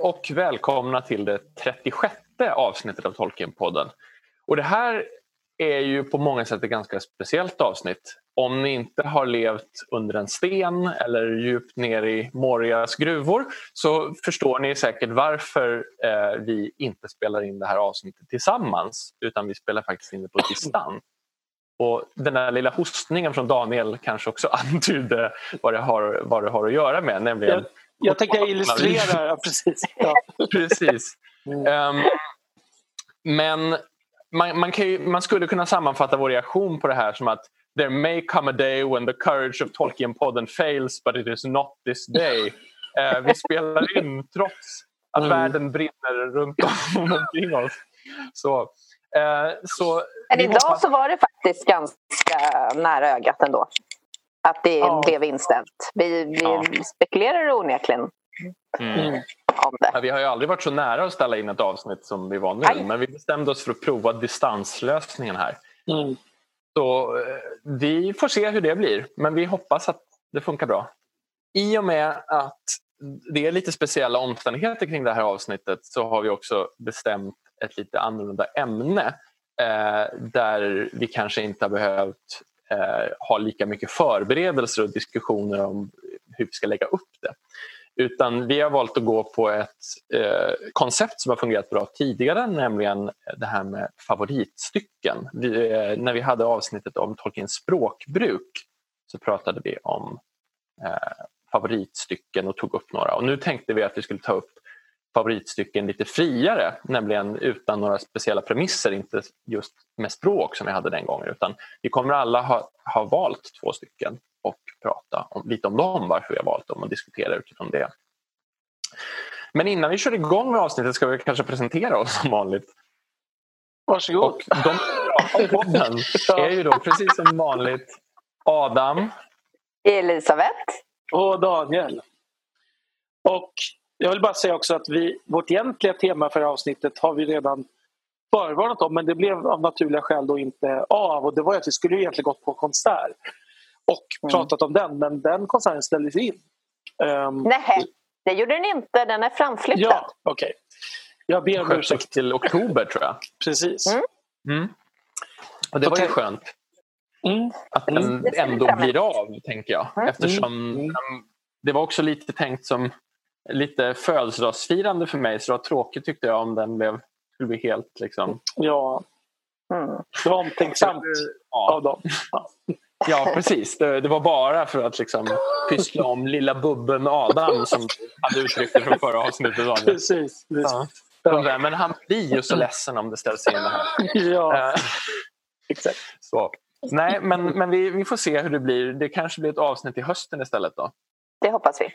Och välkomna till det 36 avsnittet av Tolkienpodden. Och det här är ju på många sätt ett ganska speciellt avsnitt. Om ni inte har levt under en sten eller djupt ner i Morias gruvor så förstår ni säkert varför eh, vi inte spelar in det här avsnittet tillsammans utan vi spelar faktiskt in det på distans. Och den där lilla hostningen från Daniel kanske också antydde vad det har, vad det har att göra med. Nämligen jag, jag tänkte illustrera, ja, precis. Ja. precis. Mm. Um, men man, man, ju, man, skulle kunna sammanfatta vår reaktion på det här som att There may come a day when the courage of Tolkien-podden fails but it is not this day. Uh, vi spelar in trots att mm. världen brinner runt om omkring oss. Så, uh, så Men idag hoppas... så var det faktiskt ganska nära ögat ändå. Att det ja. blev inställt. Vi, vi ja. spekulerar onekligen mm. mm. om det. Ja, vi har ju aldrig varit så nära att ställa in ett avsnitt som vi var nu. Aj. Men vi bestämde oss för att prova distanslösningen här. Mm. Så eh, vi får se hur det blir. Men vi hoppas att det funkar bra. I och med att det är lite speciella omständigheter kring det här avsnittet så har vi också bestämt ett lite annorlunda ämne eh, där vi kanske inte har behövt eh, ha lika mycket förberedelser och diskussioner om hur vi ska lägga upp det. Utan vi har valt att gå på ett eh, koncept som har fungerat bra tidigare, nämligen det här med favoritstycken. Vi, eh, när vi hade avsnittet om Tolkiens språkbruk så pratade vi om eh, favoritstycken och tog upp några. Och nu tänkte vi att vi skulle ta upp favoritstycken lite friare, nämligen utan några speciella premisser, inte just med språk som vi hade den gången utan vi kommer alla ha, ha valt två stycken och prata om, lite om dem, varför vi har valt dem och diskutera utifrån det. Men innan vi kör igång med avsnittet ska vi kanske presentera oss som vanligt. Varsågod. Och de podden är ju då precis som vanligt Adam. Elisabeth. Och Daniel. Och jag vill bara säga också att vi, vårt egentliga tema för avsnittet har vi redan förvarnat om men det blev av naturliga skäl då inte av och det var att vi skulle egentligen gått på konsert och mm. pratat om den men den konserten ställdes in. Um, Nej, det gjorde den inte. Den är framflyttad. Ja, okej. Okay. Jag ber om ursäkt. till oktober tror jag. Precis. Mm. Mm. Och det var ju skönt. Mm. Att den mm. ändå blir av, tänker jag. Mm. Eftersom mm. det var också lite tänkt som lite födelsedagsfirande för mig så det var tråkigt tyckte jag om den blev, skulle bli helt liksom... Ja. Mm. Det var omtänksamt ja. av dem. Ja precis, det, det, var bara för att liksom pyssla om lilla bubben Adam som hade uttryckt det från förra avsnittet. Precis. Ja. Ja. Men han blir ju så ledsen om det ställs in det här. Ja, uh, exakt. Så. Nej, men, men vi, vi får se hur det blir. Det kanske blir ett avsnitt i hösten istället då. Det hoppas vi.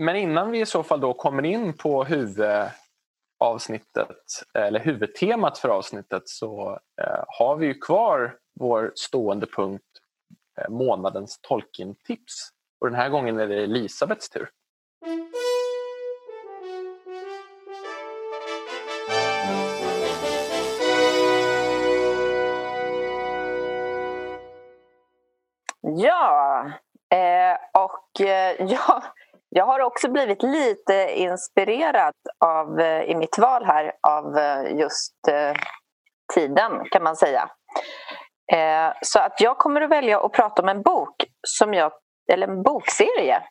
Men innan vi i så fall då kommer in på huvudavsnittet eller huvudtemat för avsnittet så eh, har vi ju kvar vår stående punkt eh, månadens Tolkien-tips. Och den här gången är det Elisabeths tur. Ja, eh, och eh, ja, jag har också blivit lite inspirerad av, eh, i mitt val här av eh, just eh, tiden kan man säga. Så att jag kommer att välja att prata om en bok, som jag, eller en bokserie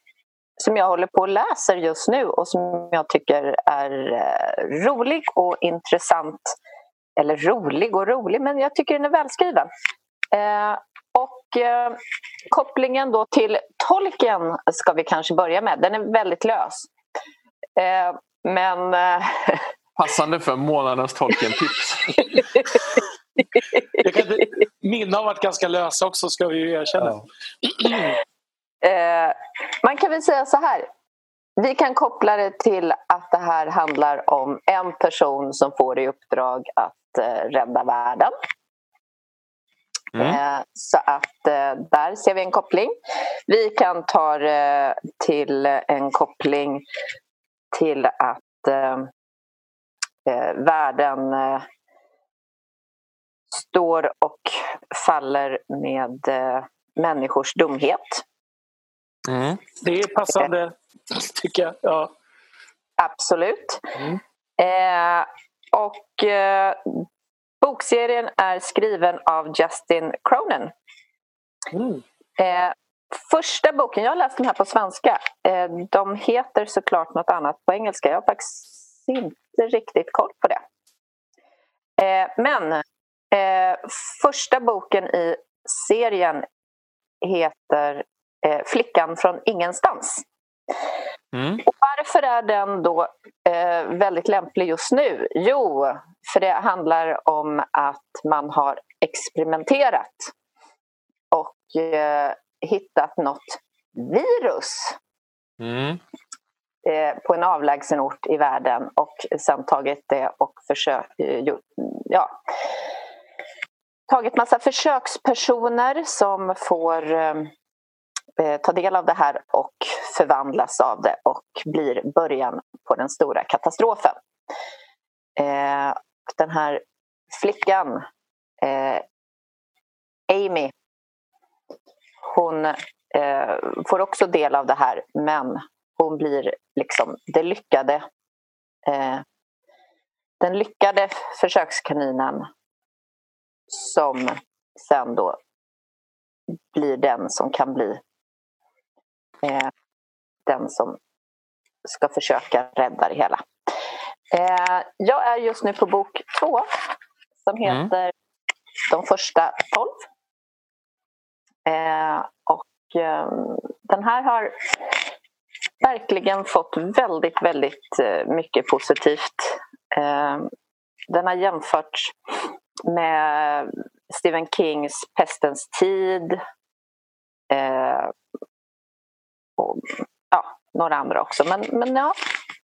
som jag håller på och läser just nu och som jag tycker är rolig och intressant. Eller rolig och rolig, men jag tycker den är välskriven. Och eh, kopplingen då till tolken ska vi kanske börja med. Den är väldigt lös. Eh, men... Eh... Passande för månadens Tolkien-tips. Mina har varit ganska lösa också ska vi ju erkänna. Ja. Eh, man kan väl säga så här. Vi kan koppla det till att det här handlar om en person som får i uppdrag att eh, rädda världen. Mm. Eh, så att eh, där ser vi en koppling. Vi kan ta det till en koppling till att eh, världen står och faller med människors dumhet. Mm. Det är passande, tycker jag. Ja. Absolut. Mm. Eh, och eh, bokserien är skriven av Justin Cronin. Mm. Eh, första boken, jag har läst den här på svenska. Eh, de heter såklart något annat på engelska. Jag har faktiskt inte riktigt koll på det. Eh, men eh, första boken i serien heter eh, Flickan från ingenstans. Mm. Och varför är den då eh, väldigt lämplig just nu? Jo, för det handlar om att man har experimenterat och eh, hittat något virus mm. eh, på en avlägsen ort i världen och sen tagit det och försökt, eh, ja, tagit massa försökspersoner som får eh, Eh, ta del av det här och förvandlas av det och blir början på den stora katastrofen. Eh, den här flickan, eh, Amy, hon eh, får också del av det här men hon blir liksom det lyckade eh, den lyckade försökskaninen som sen då blir den som kan bli eh, den som ska försöka rädda det hela. Eh, jag är just nu på bok två som mm. heter mm. De första tolv. Eh, och eh, den här har verkligen fått väldigt, väldigt eh, mycket positivt. Eh, den har jämförts med Stephen Kings Pestens tid eh, och ja, några andra också. Men, men ja,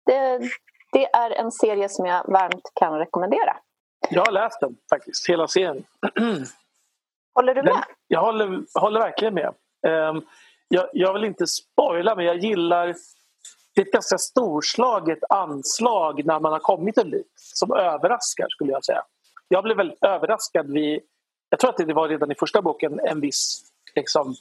det, det är en serie som jag varmt kan rekommendera. Jag har läst den faktiskt, hela serien. Håller du med? Den, jag håller, håller verkligen med. Um, jag, jag, vill inte spoila men jag gillar det är ett ganska storslaget anslag när man har kommit en bit som överraskar skulle jag säga. Jag blev väldigt överraskad vid, jag tror att det var redan i första boken, en viss liksom,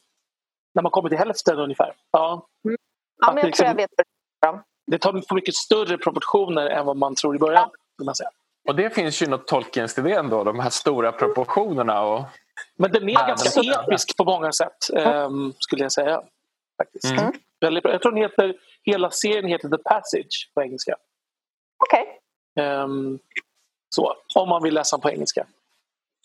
när man kommer till hälften ungefär. Ja, mm. ja men jag liksom, tror jag vet vad det tar på mycket större proportioner än vad man tror i början. Ja. Man säga. Och det finns ju något Tolkiens idé ändå, de här stora proportionerna. Och... Men den är ganska episk på många sätt, um, skulle jag säga. Faktiskt. Mm. Jag tror den heter, hela serien heter The Passage på engelska. Okej. Okay. Um, ehm, så, om man vill läsa på engelska.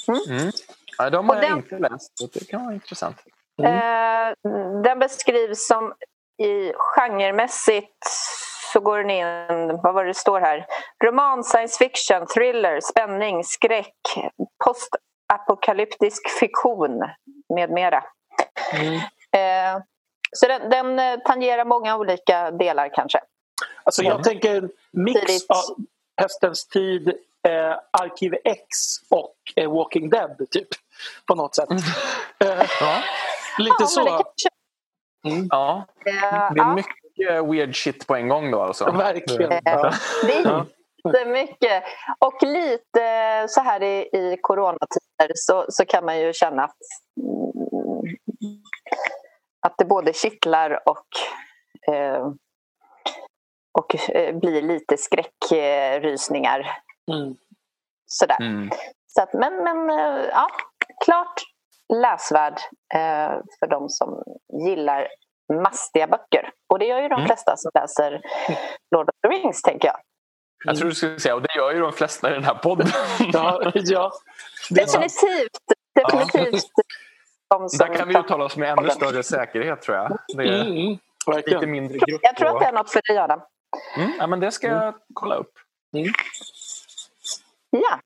Mm. Mm. Ja, de har och jag den... inte läst, det kan vara intressant. Mm. Eh, den beskrivs som i genremässigt så går den in, vad var det står här? Roman, science fiction, thriller, spänning, skräck, postapokalyptisk fiktion med mera. Mm. Eh, så den, den, eh, tangerar många olika delar kanske. Alltså jag mm. tänker mix Tidigt. av Hästens tid, eh, Arkiv X och eh, Walking Dead typ. På något sätt. Mm. Eh, ja. Lite ja, så. Mm. Ja, det är mycket weird shit på en gång då alltså. Verkligen. Ja. Det är jättemycket. Och lite så här i, i coronatider så, så kan man ju känna att, mm, att det både kittlar och eh, och eh, blir lite skräckrysningar. Mm. Sådär. Mm. Så att, men men eh, ja, klart läsvärd eh, för de som gillar mastiga böcker. Och det gör ju de mm. flesta som läser Lord of the Rings, tänker jag. Jag tror du skulle säga, och det gör ju de flesta i den här podden. ja, ja. Definitivt. Definitivt. Ja. Där kan vi uttala oss med ännu större säkerhet, tror jag. Det är mm, mm. lite mindre grupp. Jag tror att det är något för dig, Adam. Mm, ja, men det ska jag kolla upp. Mm. Ja.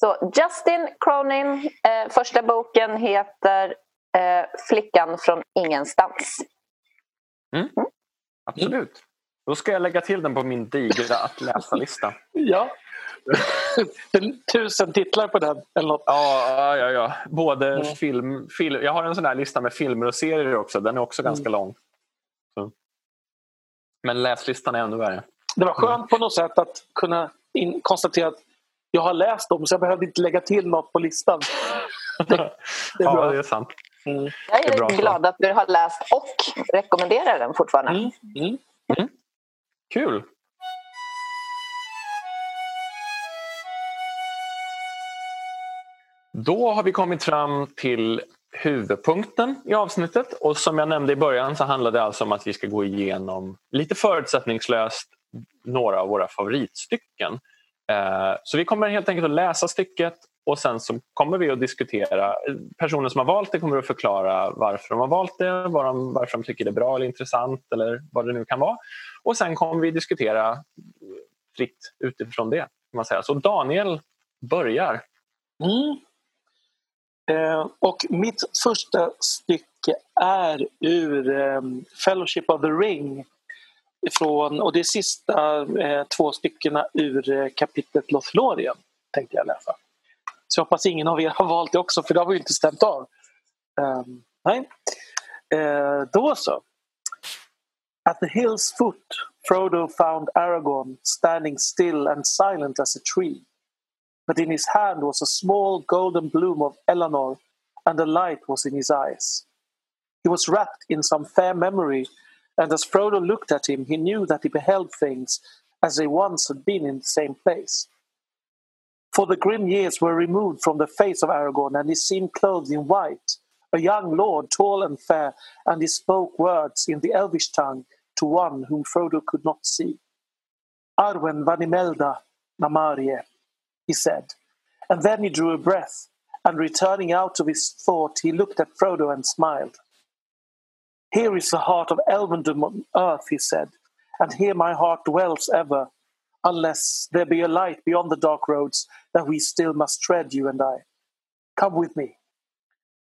Så Justin Cronin, eh, första boken heter eh, Flickan från ingenstans. Mm. Mm. Absolut. Då ska jag lägga till den på min digra att läsa-lista. ja. Tusen titlar på den eller något. Ja, ja, ja. Både mm. film, film... Jag har en sån här lista med filmer och serier också. Den är också ganska mm. lång. Så. Men läslistan är ännu värre. Det var skönt mm. på något sätt att kunna konstatera att jag har läst dem så jag behövde inte lägga till något på listan. Det, är bra. Ja, det är sant. Mm. Jag är, är glad att du har läst och rekommenderar den fortfarande. Mm. Mm. mm. Kul! Då har vi kommit fram till huvudpunkten i avsnittet och som jag nämnde i början så handlar det alltså om att vi ska gå igenom lite förutsättningslöst några av våra favoritstycken. Eh, så vi kommer helt enkelt att läsa stycket och sen så kommer vi att diskutera. Personen som har valt det kommer att förklara varför de har valt det, varför de tycker det är bra eller intressant eller vad det nu kan vara. Och sen kommer vi diskutera fritt utifrån det. Kan man säga. Så Daniel börjar. Mm. Eh, och mitt första stycke är ur eh, Fellowship of the Ring. Ifrån, och det är sista eh, två styckena ur eh, kapitlet Lothlorien tänkte jag läsa. Så jag hoppas ingen av er har valt det också för det har vi inte stämt av. Um, nej. Uh, då så. At the hill's foot Frodo found Aragorn standing still and silent as a tree. But in his hand was a small golden bloom of Eleanor and the light was in his eyes. He was wrapped in some fair memory and as Frodo looked at him he knew that he beheld things as they once had been in the same place. For the grim years were removed from the face of Aragorn, and he seemed clothed in white, a young lord, tall and fair, and he spoke words in the Elvish tongue to one whom Frodo could not see. Arwen Vanimelda Namarie, he said, and then he drew a breath, and returning out of his thought, he looked at Frodo and smiled. Here is the heart of Elvendom on earth, he said, and here my heart dwells ever, unless there be a light beyond the dark roads that we still must tread, you and I. Come with me.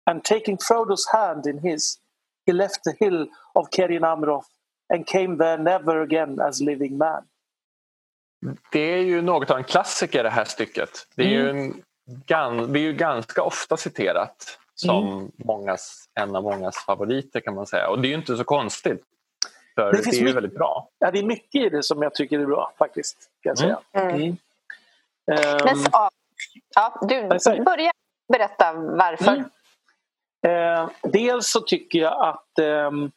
And taking Frodo's hand in his, he left the hill of Kerin Amroth and came there never again as living man. Det är ju något av en klassiker det här stycket. Det är, mm. ju, en, det är ju ganska ofta citerat som mm. mångas, en av mångas favoriter kan man säga. Och det är ju inte så konstigt. För det, det är ju väldigt bra. Ja, det är mycket i det som jag tycker är bra faktiskt. Kan jag säga. Mm. Mm. Um, Men, ja, ja, du börja berätta varför. Mm. Uh, dels så tycker jag att um,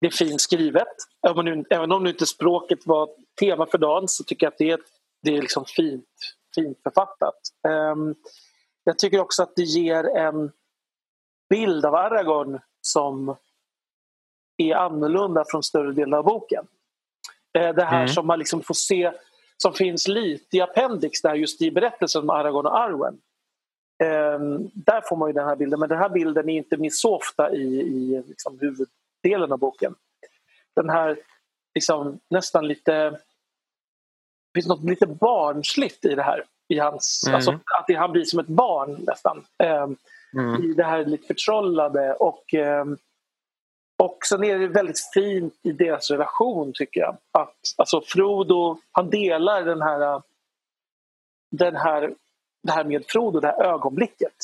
det är fint skrivet. Även om, även om inte språket var tema för dagen så tycker jag att det är, det är liksom fint, fint författat. Um, jag tycker också att det ger en bild av Aragorn som är annorlunda från större delen av boken. Eh, det här mm. som man liksom får se, som finns lite i appendix där just i berättelsen om Aragorn och Arwen. Um, där får man ju den här bilden, men den här bilden är inte med så ofta i, i liksom huvuddelen av boken. Den här liksom, nästan lite... Det finns något lite barnsligt i det här. I hans, mm. alltså, att det, han blir som ett barn nästan. Um, mm. I det här lite förtrollade och eh, och sen är det väldigt fint i deras relation tycker jag. Att alltså Frodo, han delar den här, den här, det här med Frodo, det här ögonblicket.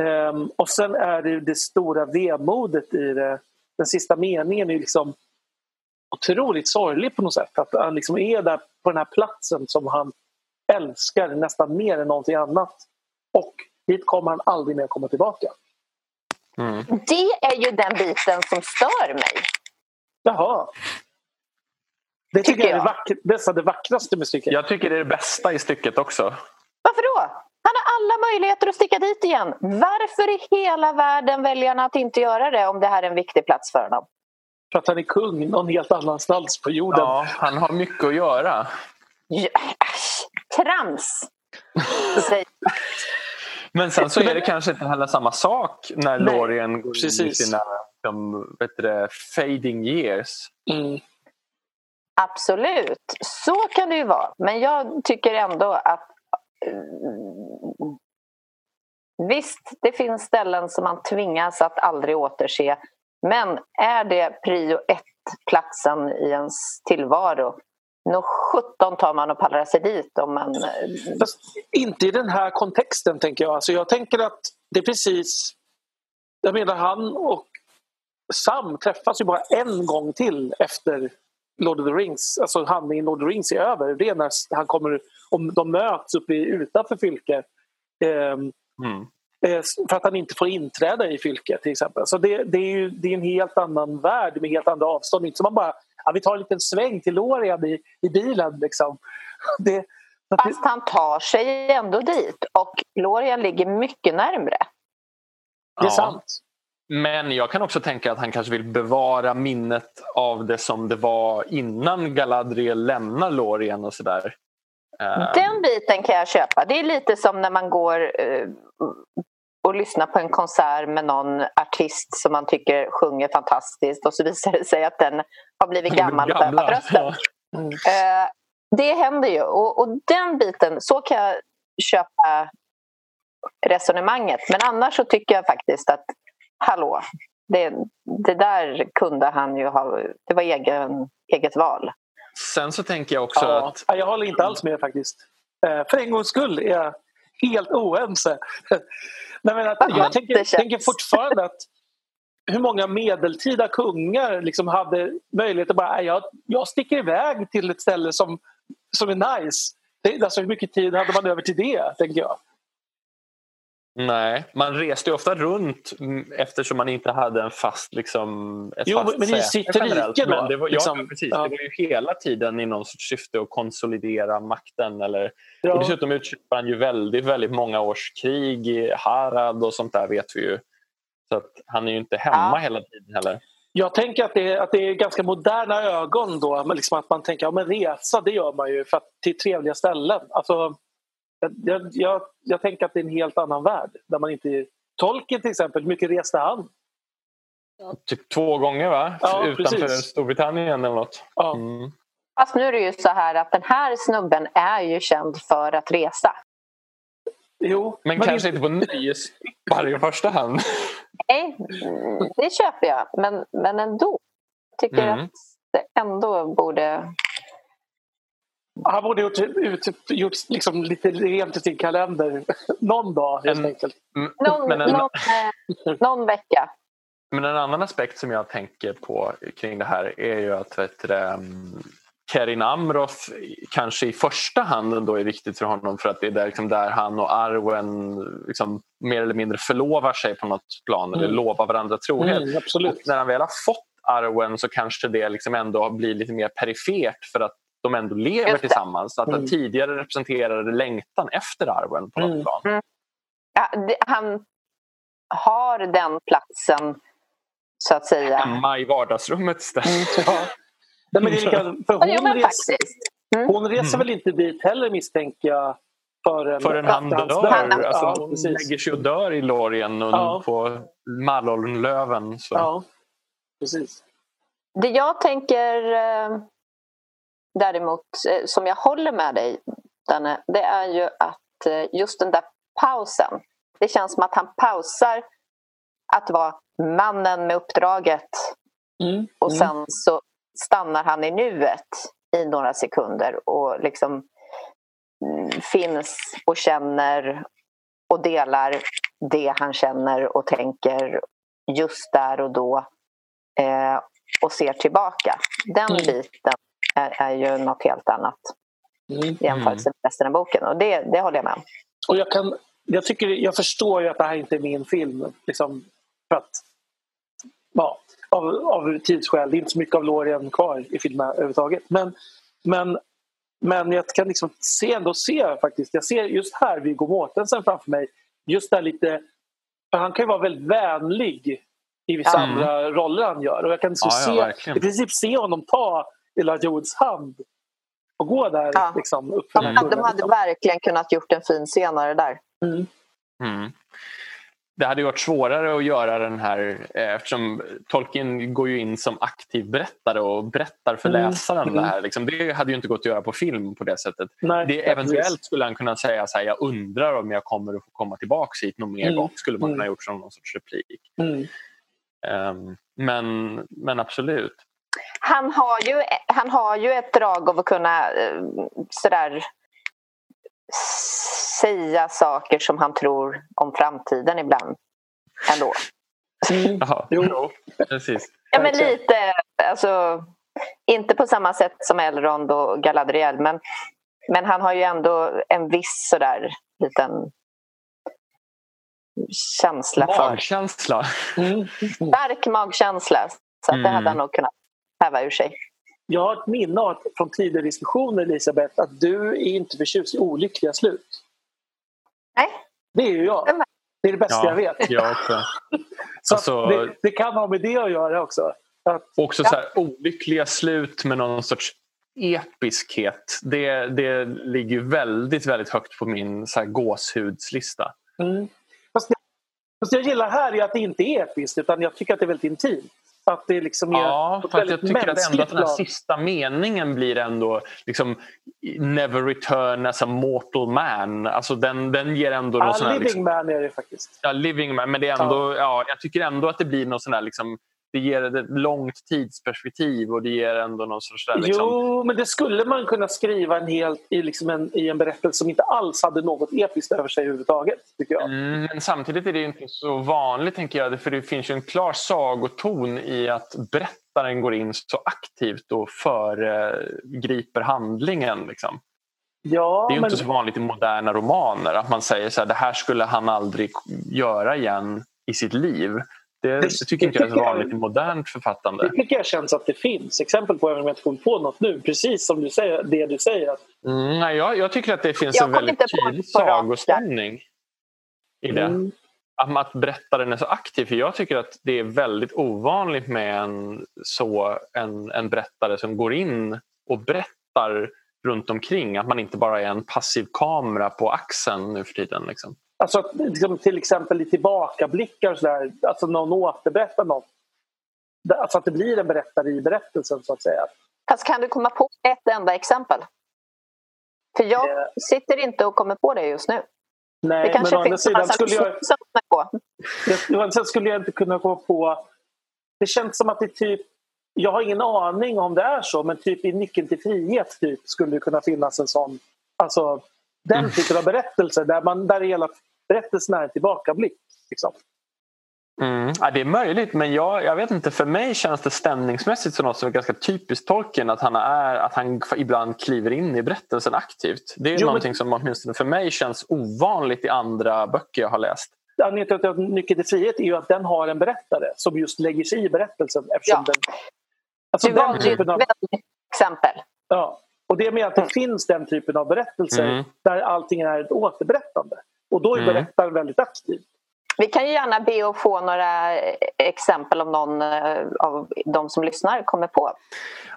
Um, och sen är det det stora vemodet i det. Den sista meningen är liksom otroligt sorglig på något sätt. Att han liksom är där på den här platsen som han älskar nästan mer än någonting annat. Och dit kommer han aldrig mer komma tillbaka. Mm. Det är ju den biten som stör mig. Jaha. Det tycker, tycker jag är det, vackra, det, är det vackraste med stycket. Jag tycker det är det bästa i stycket också. Varför då? Han har alla möjligheter att sticka dit igen. Varför i hela världen väljer han att inte göra det om det här är en viktig plats för honom? För att han är kung någon helt annanstans på jorden. Ja, han har mycket att göra. Ja, äsch, trams! Men sen så är det kanske inte heller samma sak när Nej, Lorien går precis. in i sina de, det, fading years. Mm. Absolut, så kan det ju vara. Men jag tycker ändå att mm, Visst, det finns ställen som man tvingas att aldrig återse. Men är det prio ett-platsen i ens tillvaro Nog sjutton tar man och pallrar sig dit om man... Eh, Fast inte i den här kontexten tänker jag. Alltså jag tänker att det är precis... Jag menar han och Sam träffas ju bara en gång till efter Lord of the Rings. Alltså handlingen Lord of the Rings är över. Det är när han kommer, om de möts uppe utanför Fylke. Eh, mm. Eh, för att han inte får inträda i fylket till exempel. Så det, det, är ju det är en helt annan värld med helt andra avstånd. Inte som man bara, ja, vi tar en liten sväng till Lorien i, i bilen liksom. Det, Fast han tar sig ändå dit och Lorien ligger mycket närmre. Det är ja. sant. Men jag kan också tänka att han kanske vill bevara minnet av det som det var innan Galadriel lämnar Lorien och sådär. Den biten kan jag köpa. Det är lite som när man går eh, och lyssnar på en konsert med någon artist som man tycker sjunger fantastiskt och så visar det sig att den har blivit gammal och tappat rösten. Ja. Mm. Eh, det händer ju och, och, den biten, så kan jag köpa resonemanget. Men annars så tycker jag faktiskt att hallå, det, det där kunde han ju ha, det var egen, eget val. Sen så tänker jag också ja, att... Jag håller inte alls med faktiskt. Eh, för en gångs skull är jag helt oense. Nej, men att, jag tänker, tänker fortfarande att hur många medeltida kungar liksom hade möjlighet att bara jag, jag sticker iväg till ett ställe som, som är nice. Det, alltså, hur mycket tid hade man över till det, tänker jag. Nej, man reste ju ofta runt eftersom man inte hade en fast, liksom, ett jo, fast men i sitt rike då? det var, liksom, ja, precis. Ja. Det var ju hela tiden i någon sorts syfte att konsolidera makten. Eller, ja. och dessutom utkämpade han ju väldigt, väldigt många års krig i Harad och sånt där vet vi ju. Så att han är ju inte hemma ja. hela tiden heller. Jag tänker att det, är, att det är ganska moderna ögon då. Liksom att man tänker att ja, resa det gör man ju för att, till trevliga ställen. Alltså, jag, jag, jag, tänker att det är en helt annan värld. Där man inte, Tolkien till exempel, hur mycket reste han? Typ två gånger va? Ja, Utanför precis. Storbritannien eller något. Ja. Mm. Fast nu är det ju så här att den här snubben är ju känd för att resa. Jo, men, men kanske inte på nöjesbar i första hand. Nej, det köper jag. Men, men ändå. Tycker mm. att det ändå borde han borde gjort, ut, gjort liksom lite rent i sin kalender någon dag helt en, enkelt. Någon, men en, någon, eh, någon vecka. Men en annan aspekt som jag tänker på kring det här är ju att vet du, um, Kerin Amroth kanske i första hand då är viktigt för honom för att det är där, liksom, där han och Arwen liksom, mer eller mindre förlovar sig på något plan mm. eller lovar varandra trohet. Mm, absolut. när han väl har fått Arwen så kanske det liksom ändå blir lite mer perifert för att de ändå lever tillsammans. Så att mm. tidigare representerade längtan efter arven på något mm. plan. Mm. Ja, det, han har den platsen så att säga. Hemma i vardagsrummet istället. Mm, ja. Nej, men det är för hon, ja, reser, mm. hon reser väl inte dit heller misstänker jag förrän, förrän han dör. Han, alltså, ja, hon lägger sig och dör i Lorien och ja. på Mallolnlöven. Så. Ja, precis. Det jag tänker eh, däremot, eh, som jag håller med dig Danne, det är ju att eh, just den där pausen. Det känns som att han pausar att vara mannen med uppdraget mm. och mm. sen så stannar han i nuet i några sekunder och liksom mm, finns och känner och delar det han känner och tänker just där och då eh, och ser tillbaka. Den mm. biten är, är ju något helt annat mm. i jämförelse med resten av boken. Och det, det håller jag med om. Och jag, kan, jag, tycker, jag förstår ju att det här inte är min film. Liksom, för att, ja, av, av tidsskäl. Det är inte så mycket av Lorien kvar i filmen överhuvudtaget. Men, men, men jag kan liksom se, ändå se faktiskt. Jag ser just här Viggo Mortensen framför mig. Just där lite... Han kan ju vara väldigt vänlig i vissa mm. andra roller han gör. Och jag kan liksom ja, se, i princip se honom ta Elijah Woods hand och gå där. Ja. Liksom, upp de, de hade liksom. verkligen kunnat gjort en fin scenare där. Mm. Mm. Det hade varit svårare att göra den här eh, eftersom Tolkien går ju in som aktiv berättare och berättar för mm. läsaren mm. det här. Liksom, det hade ju inte gått att göra på film på det sättet. Nej, det, eventuellt skulle han kunna säga så här, jag undrar om jag kommer att få komma tillbaka hit någon mer mm. gång. skulle man kunna mm. gjort som någon sorts replik. Um, men, men absolut han har ju, han har ju ett drag av att kunna eh, sådär säga saker som han tror om framtiden ibland. Ändå. Mm. Jaha, jo, precis. Ja, men lite, alltså, inte på samma sätt som Elrond och Galadriel men, men han har ju ändå en viss sådär liten känsla för. Magkänsla? Mm. Stark magkänsla. Så mm. det hade han mm. nog kunnat häva ur sig. Jag har ett minne från tidigare diskussioner, Elisabeth, att du är inte förtjust i olyckliga slut. Nej. Det är ju jag. Det är det bästa ja, jag vet. Jag också. så alltså, det, det, kan ha med det att göra också. Att, också så här, olyckliga slut med någon sorts episkhet. Det, det ligger väldigt, väldigt högt på min så här, gåshudslista. Mm. Fast, det, fast jag gillar här är att det inte är episkt utan jag tycker att det är väldigt intimt. Att det liksom är ja, för jag tycker att ändå att den här sista meningen blir ändå liksom Never return as a mortal man. Alltså den, den ger ändå... Ja, living liksom, man är det faktiskt. Ja, living man. Men det är ändå, ja. ja jag tycker ändå att det blir något sån här liksom, det ger ett långt tidsperspektiv och det ger ändå någon sorts... Där, liksom... Jo, men det skulle man kunna skriva en helt, i, liksom en, i en berättelse som inte alls hade något episkt över sig överhuvudtaget. Tycker jag. Mm, men samtidigt är det inte så vanligt, tänker jag, för det finns ju en klar sagoton i att berättaren går in så aktivt och föregriper handlingen. Liksom. Ja, det är men... inte så vanligt i moderna romaner att man säger så här, det här skulle han aldrig göra igen i sitt liv. Det, det, tycker inte jag är så vanligt i modernt författande. Det tycker jag känns att det finns exempel på, även om jag inte kommer på något nu. Precis som du säger, det du säger. Mm, nej, jag, jag tycker att det finns jag en väldigt tydlig sagostämning i det. Mm. Att berättaren är så aktiv. För jag tycker att det är väldigt ovanligt med en, så, en, en berättare som går in och berättar runt omkring. Att man inte bara är en passiv kamera på axeln nu för tiden. Liksom. Alltså liksom, till exempel i tillbakablickar och sådär, alltså någon återberättar något. Alltså att det blir en berättare i berättelsen så att säga. Fast kan du komma på ett enda exempel? För jag eh. sitter inte och kommer på det just nu. Nej, det kanske men å andra sidan skulle jag... På. Sen skulle jag inte kunna komma på... Det känns som att det typ... Jag har ingen aning om det är så, men typ i Nyckeln till frihet typ, skulle det kunna finnas en sån... Alltså den typen av berättelser där, man, där hela berättelsen är en tillbakablick. Liksom. Mm. Ja, det är möjligt men jag, jag vet inte, för mig känns det stämningsmässigt som något som är ganska typiskt Tolkien att han, är, att han ibland kliver in i berättelsen aktivt. Det är jo, någonting men... som åtminstone för mig känns ovanligt i andra böcker jag har läst. Anledningen till att Nyckeln till frihet är ju att den har en berättare som just lägger sig i berättelsen. Eftersom ja. den, alltså du valde ju ett av... exempel. Ja, och det är med att det mm. finns den typen av berättelser mm. där allting är ett återberättande. Och då är mm. berättaren väldigt aktiv. Vi kan ju gärna be att få några exempel om någon eh, av de som lyssnar kommer på.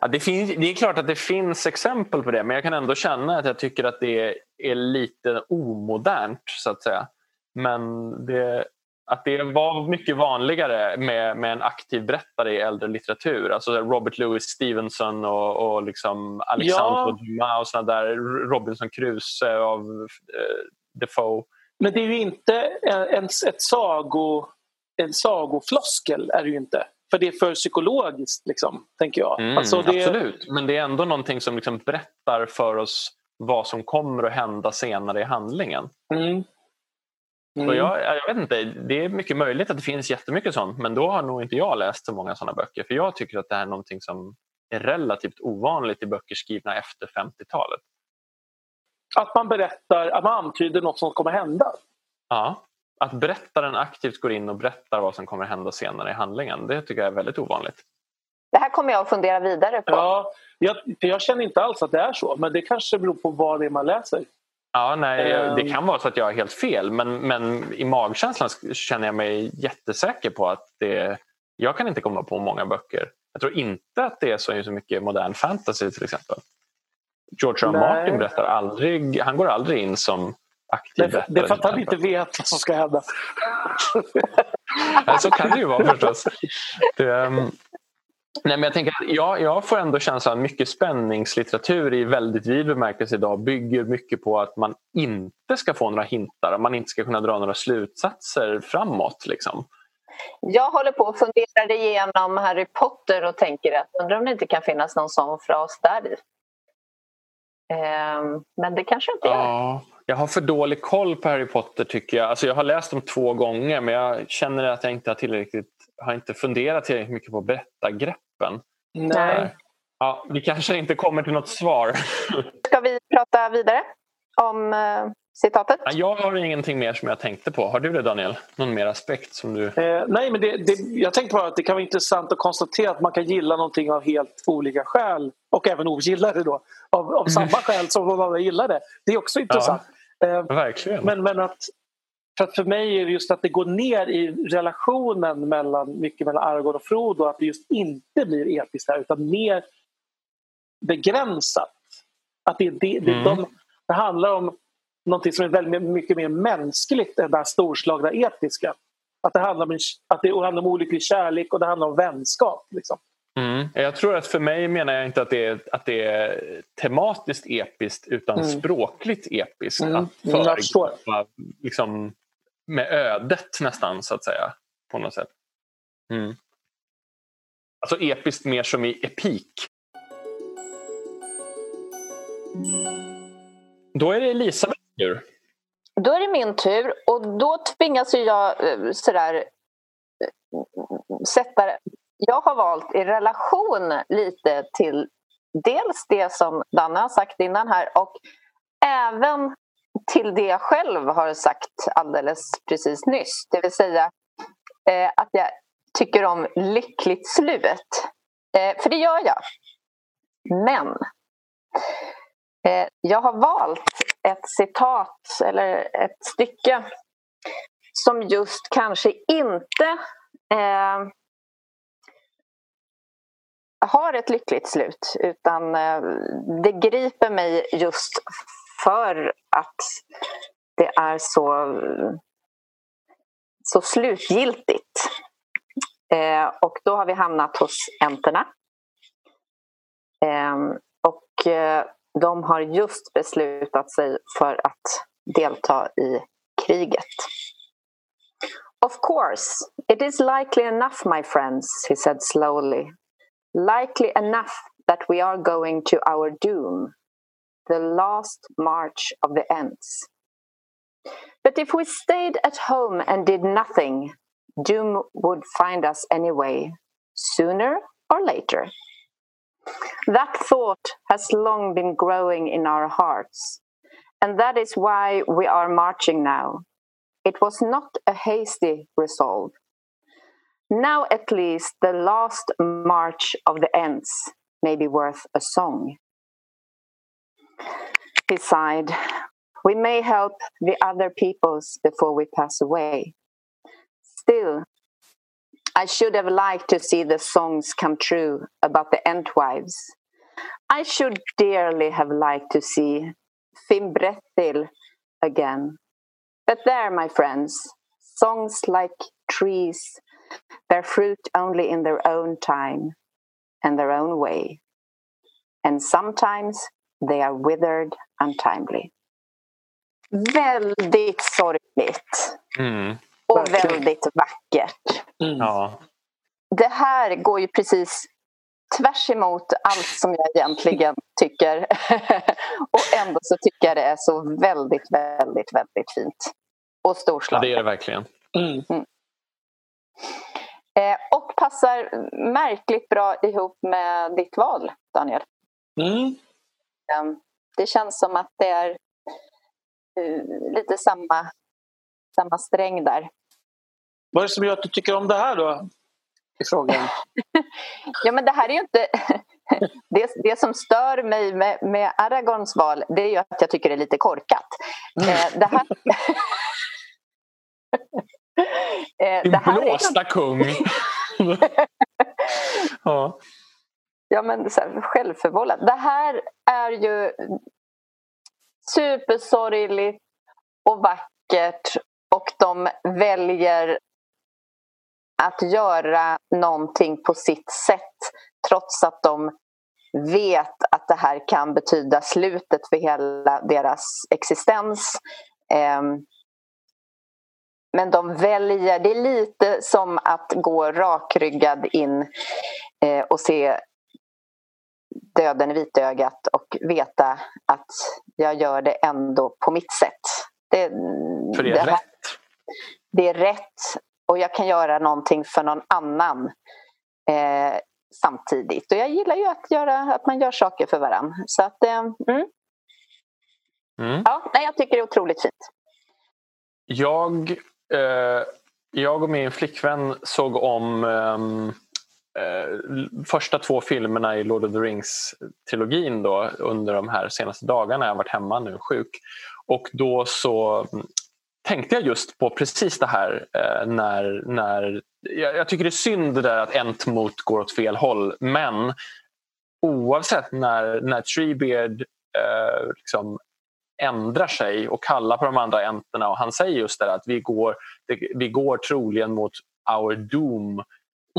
Ja, det, finns, det är klart att det finns exempel på det men jag kan ändå känna att jag tycker att det är lite omodernt så att säga. Men det, att det var mycket vanligare med, med en aktiv berättare i äldre litteratur. Alltså Robert Louis Stevenson och, och liksom Alexandre ja. Dumas och såna där Robinson Crusoe av eh, Defoe. Men det är ju inte en, ett sago, en sagofloskel. Är det ju inte. För det är för psykologiskt, liksom, tänker jag. Mm, alltså det... Absolut, men det är ändå någonting som liksom berättar för oss vad som kommer att hända senare i handlingen. Mm. Mm. Så jag, jag vet inte, det är mycket möjligt att det finns jättemycket sånt men då har nog inte jag läst så många sådana böcker för jag tycker att det här är någonting som är relativt ovanligt i böcker skrivna efter 50-talet. Att man berättar, att man antyder något som kommer hända? Ja, att berättaren aktivt går in och berättar vad som kommer hända senare i handlingen. Det tycker jag är väldigt ovanligt. Det här kommer jag att fundera vidare på. Ja, jag, jag känner inte alls att det är så men det kanske beror på vad det är man läser. Ja, nej, det ehm. kan vara så att jag har helt fel men, men i magkänslan känner jag mig jättesäker på att det, jag kan inte komma på många böcker. Jag tror inte att det är så, så mycket modern fantasy till exempel. George R. Martin berättar aldrig, han går aldrig in som aktiv det. Det är för att han inte vet vad som ska hända. så kan det ju vara förstås. Det, um, Nej, men jag, tänker jag, jag får ändå känslan att mycket spänningslitteratur i väldigt vid bemärkelse idag bygger mycket på att man inte ska få några hintar, man inte ska kunna dra några slutsatser framåt. Liksom. Jag håller på att fundera igenom Harry Potter och tänker att undrar om det inte kan finnas någon sån fras där i. Ehm, men det kanske inte gör. Ja, jag har för dålig koll på Harry Potter tycker jag. Alltså jag har läst dem två gånger men jag känner att jag inte har tillräckligt har inte funderat tillräckligt mycket på berättargreppen. Nej. Ja, vi kanske inte kommer till något svar. Ska vi prata vidare om eh, citatet? Jag har ingenting mer som jag tänkte på. Har du det Daniel? Någon mer aspekt som du... Eh, nej, men det, det, jag tänkte bara att det kan vara intressant att konstatera att man kan gilla någonting av helt olika skäl och även ogilla det då av, av samma skäl som man gillar det. Det är också intressant. Ja, eh, verkligen. Men, men att för att för mig är det just att det går ner i relationen mellan, mycket mellan Aragorn och Frodo att det just inte blir episkt här utan mer begränsat. Att det, det, det, mm. de, det handlar om någonting som är väldigt mycket mer mänskligt än det här storslagna etiska. Att det handlar om, att det handlar om olycklig kärlek och det handlar om vänskap. Liksom. Mm. Jag tror att för mig menar jag inte att det är, att det är tematiskt episkt utan mm. språkligt episkt. Mm. Att föregripa liksom, med ödet nästan så att säga. På något sätt. Mm. Alltså episkt mer som i epik. Då är det Elisabeth tur. Då är det min tur och då tvingas jag eh, sådär eh, sätta jag har valt i relation lite till dels det som Danne har sagt innan här och även till det jag själv har sagt alldeles precis nyss. Det vill säga eh, att jag tycker om lyckligt slut. Eh, för det gör jag. Men eh, jag har valt ett citat eller ett stycke som just kanske inte eh, har ett lyckligt slut utan eh, det griper mig just för att det är så, så slutgiltigt. Eh, och då har vi hamnat hos enterna. Eh, och eh, de har just beslutat sig för att delta i kriget. Of course, it is likely enough, my friends, he said slowly. Likely enough that we are going to our doom the last march of the Ents. But if we stayed at home and did nothing, doom would find us anyway, sooner or later. That thought has long been growing in our hearts, and that is why we are marching now. It was not a hasty resolve. Now, at least, the last march of the Ents may be worth a song. He sighed. We may help the other peoples before we pass away. Still, I should have liked to see the songs come true about the Entwives. I should dearly have liked to see Fimbrethil again. But there, my friends, songs like trees bear fruit only in their own time and their own way. And sometimes They are withered untimely. Väldigt sorgligt. Mm. Och Verkligen. väldigt vackert. Mm. Ja. Det här går ju precis tvärs emot allt som jag egentligen tycker. och ändå så tycker jag det är så väldigt, väldigt, väldigt fint. Och storslaget. Ja, det är det verkligen. Mm. Mm. Eh, och passar märkligt bra ihop med ditt val, Daniel. Mm. Ehm, det känns som att det är eh, lite samma, samma sträng där. Vad är det som gör att du tycker om det här då? I frågan. ja men det här är ju inte... det, det som stör mig med, med Aragons val det är ju att jag tycker det är lite korkat. Mm. Eh, det här... eh, det här blåsta är... kung! ja ja, men så här, självförvållat. Det här är ju supersorgligt och vackert och de väljer att göra någonting på sitt sätt trots att de vet att det här kan betyda slutet för hela deras existens. Ehm, men de väljer, det är lite som att gå rakryggad in eh, och se döden i vitögat och veta att jag gör det ändå på mitt sätt. Det, för det är det här, rätt? Det är rätt och jag kan göra någonting för någon annan eh, samtidigt. Och jag gillar ju att, göra, att man gör saker för varandra. Så att, eh, mm. Mm. Ja, nej, jag tycker det är otroligt fint. Jag, eh, jag och min flickvän såg om ehm, eh, första två filmerna i Lord of the Rings-trilogin då, under de här senaste dagarna. Jag har varit hemma nu sjuk. Och då så tänkte jag just på precis det här eh, när, när jag, jag, tycker det är synd det där att Entmot går åt fel håll men oavsett när, när Treebeard eh, liksom ändrar sig och kallar på de andra enterna och han säger just det att vi går, det, vi går troligen mot our doom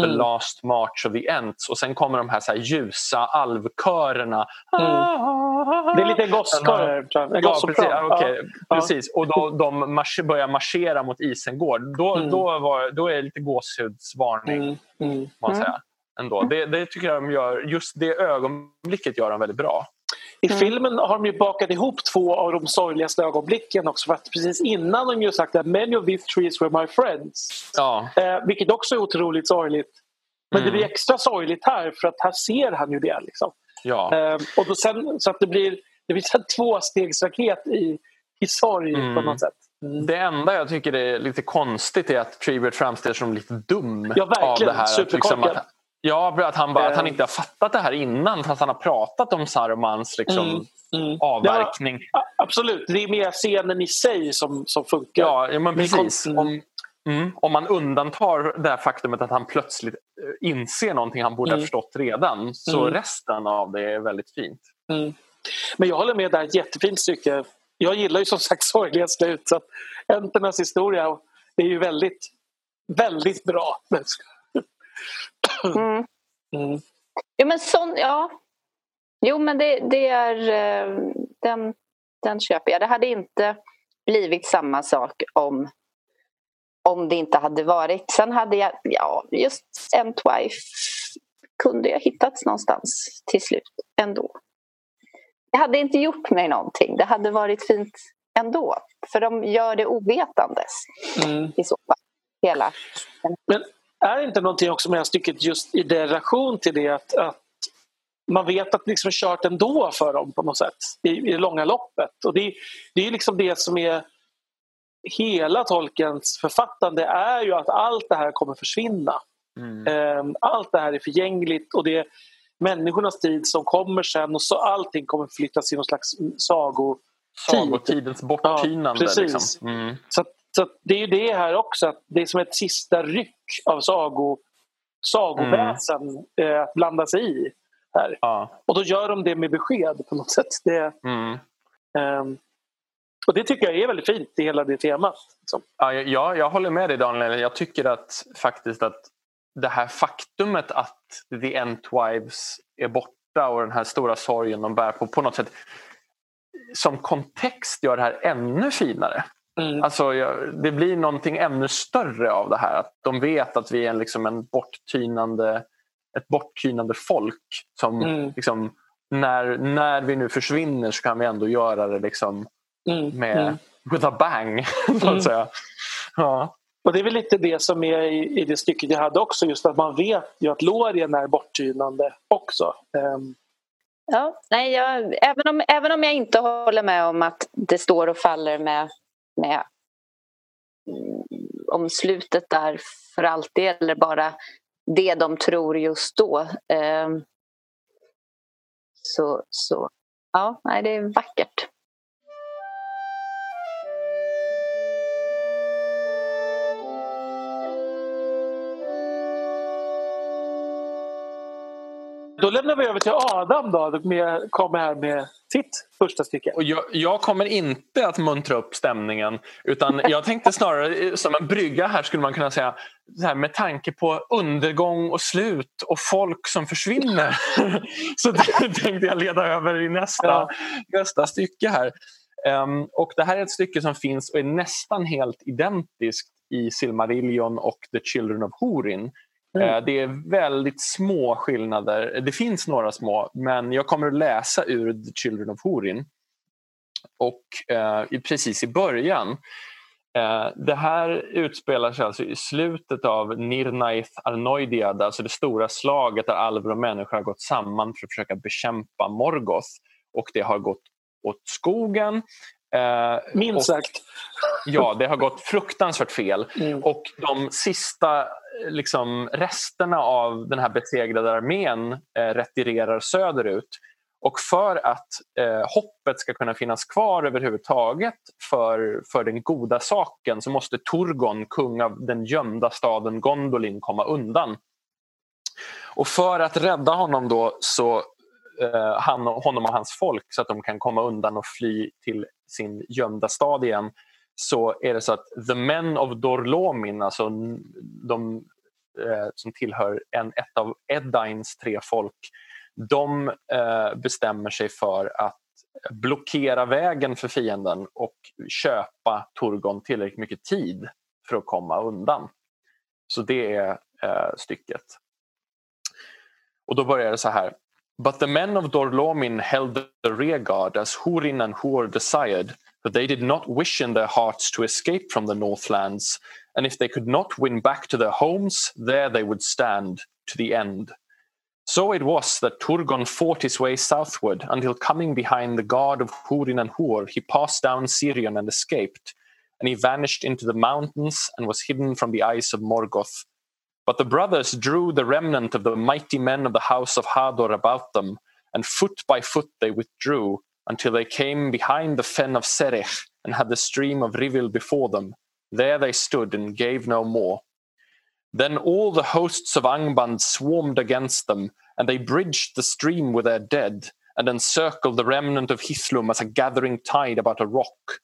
The mm. last march of the ents och sen kommer de här, så här ljusa alvkörerna. Mm. Det är lite gosskör. Ja, precis, okay, ja. precis. Och då, de marsch, börjar marschera mot Isengård. Då, mm. då, var, då är det lite gåshudsvarning. Mm. Mm. Man säga, mm. ändå. Det, det tycker jag de gör, just det ögonblicket gör de väldigt bra. I mm. filmen har de ju bakat ihop två av de sorgligaste ögonblicken också. För att precis innan de ju sagt att many of these trees were my friends. Ja. Eh, vilket också är otroligt sorgligt. Men mm. det blir mm. extra sorgligt här för att här ser han ju det. Liksom. Ja. Eh, och då sen, så att det blir, det blir en tvåstegsraket i, i sorg mm. på något sätt. Det enda jag tycker är lite konstigt är att Treebert framställs som lite dum. Ja. Av det här. Att, liksom, att, Ja, att han, bara, att han eh. inte har fattat det här innan fast han har pratat om Sarumans liksom, mm, mm. avverkning. Ja, absolut, det är mer scenen i sig som, som funkar. Ja, men precis. Om, mm, om man undantar det faktumet att han plötsligt eh, inser någonting han borde ha mm. förstått redan så mm. resten av det är väldigt fint. Mm. Men jag håller med, det här är ett jättefint stycke. Jag gillar ju som sagt sorgliga slut så Enternas historia är ju väldigt, väldigt bra. Mm. Mm. Jo, men sån, ja. Jo, men det, det är... Eh, den, den köper jag. Det hade inte blivit samma sak om, om det inte hade varit. Sen hade jag, ja, just Entwife kunde jag hittats någonstans till slut ändå. Det hade inte gjort mig någonting. Det hade varit fint ändå. För de gör det ovetandes mm. i så fall. Hela. Men är inte någonting också med stycket just i relation till det att, att man vet att det liksom är kört ändå för dem på något sätt i, i det långa loppet. Och det, det är liksom det som är hela Tolkiens författande är ju att allt det här kommer försvinna. Mm. Ehm, allt det här är förgängligt och det är människornas tid som kommer sen och så allting kommer flyttas i någon slags sagotid. Sagotidens borttynande. Ja, precis. Liksom. Mm. Så så det är det här också, att det är som ett sista ryck av sago, sagoväsen mm. att blanda sig i. Här. Ja. Och då gör de det med besked på något sätt. Det, mm. um, och det tycker jag är väldigt fint i hela det temat. Liksom. Ja, jag, jag håller med dig Daniel. Jag tycker att faktiskt att det här faktumet att The Entwives är borta och den här stora sorgen de bär på, på något sätt som kontext gör det här ännu finare. Mm. Alltså, det blir någonting ännu större av det här. Att de vet att vi är liksom en borttynande, ett borttynande folk. som mm. liksom, när, när vi nu försvinner så kan vi ändå göra det liksom mm. med mm. with a bang. så att mm. säga. Ja. Och Det är väl lite det som är i, i det stycket jag hade också. Just att man vet ju att Lorien är borttynande också. Um. Ja, nej, jag, även, om, även om jag inte håller med om att det står och faller med med mm, om slutet är för alltid eller bara det de tror just då. Ehm, så, så ja, nej, det är vackert. Då lämnar vi över till Adam då, med, kommer här med sitt första stycke. Och jag, jag, kommer inte att muntra upp stämningen utan jag tänkte snarare som en brygga här skulle man kunna säga här, med tanke på undergång och slut och folk som försvinner. så tänkte jag leda över i nästa, ja. nästa stycke här. Um, och det här är ett stycke som finns och är nästan helt identiskt i Silmarillion och The Children of Horin Mm. Eh, det är väldigt små skillnader. Det finns några små, men jag kommer att läsa ur The Children of Horin. Och eh, precis i början. Eh, det här utspelar sig alltså i slutet av Nirnaith Arnoidiad, alltså det stora slaget där alver och människor har gått samman för att försöka bekämpa Morgoth. Och det har gått åt skogen. Eh, Minst sagt. Ja, det har gått fruktansvärt fel. Mm. Och de sista liksom, resterna av den här besegrade armén eh, retirerar söderut. Och för att eh, hoppet ska kunna finnas kvar överhuvudtaget för, för den goda saken så måste Turgon, kung av den gömda staden Gondolin, komma undan. Och för att rädda honom då så eh, han, honom och hans folk så att de kan komma undan och fly till sin gömda stad igen så är det så att the men of Dorlomin, alltså de eh, som tillhör en, ett av Eddines tre folk, de eh, bestämmer sig för att blockera vägen för fienden och köpa Turgon tillräckligt mycket tid för att komma undan. Så det är eh, stycket. Och då börjar det så här. But the men of Dorlomin held the rearguard as Hurin and Hur desired, but they did not wish in their hearts to escape from the Northlands, and if they could not win back to their homes, there they would stand to the end. So it was that Turgon fought his way southward until coming behind the guard of Hurin and Hur, he passed down Sirion and escaped, and he vanished into the mountains and was hidden from the eyes of Morgoth. But the brothers drew the remnant of the mighty men of the house of Hador about them, and foot by foot they withdrew until they came behind the fen of Serech and had the stream of Rivil before them. There they stood and gave no more. Then all the hosts of Angband swarmed against them, and they bridged the stream with their dead, and encircled the remnant of Hithlum as a gathering tide about a rock.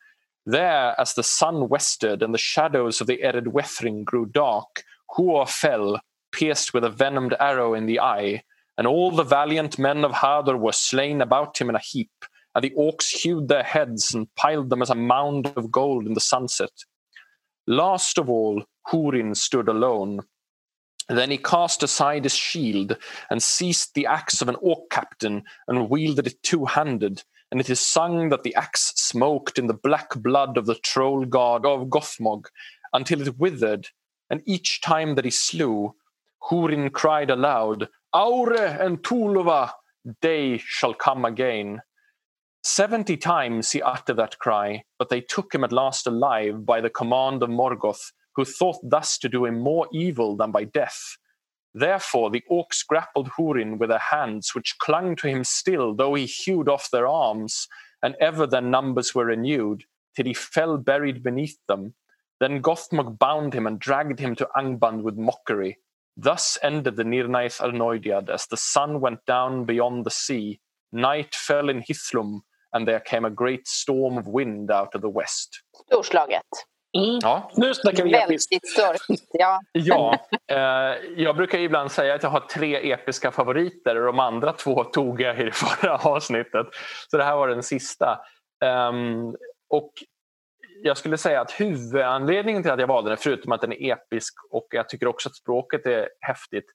There, as the sun westered and the shadows of the Ered Wethring grew dark, Huor fell, pierced with a venomed arrow in the eye, and all the valiant men of Hador were slain about him in a heap, and the orcs hewed their heads and piled them as a mound of gold in the sunset. Last of all, Hurin stood alone. Then he cast aside his shield and seized the axe of an orc captain and wielded it two handed. And it is sung that the axe smoked in the black blood of the troll god of Gothmog until it withered. And each time that he slew, Hurin cried aloud, Aure and Tulva, day shall come again. Seventy times he uttered that cry, but they took him at last alive by the command of Morgoth, who thought thus to do him more evil than by death. Therefore the orcs grappled Hurin with their hands, which clung to him still, though he hewed off their arms, and ever their numbers were renewed, till he fell buried beneath them. Then Gothmog bound him and dragged him to Angband with mockery. Thus ended the Nirnaith Arnoidiad as the sun went down beyond the sea. Night fell in Hithlum, and there came a great storm of wind out of the west. Storslaget. Mm. Ja. Nu snackar vi episkt. Väldigt ja. ja eh, jag brukar ibland säga att jag har tre episka favoriter och de andra två tog jag i det förra avsnittet. Så det här var den sista. Um, och jag skulle säga att huvudanledningen till att jag valde den, förutom att den är episk och jag tycker också att språket är häftigt,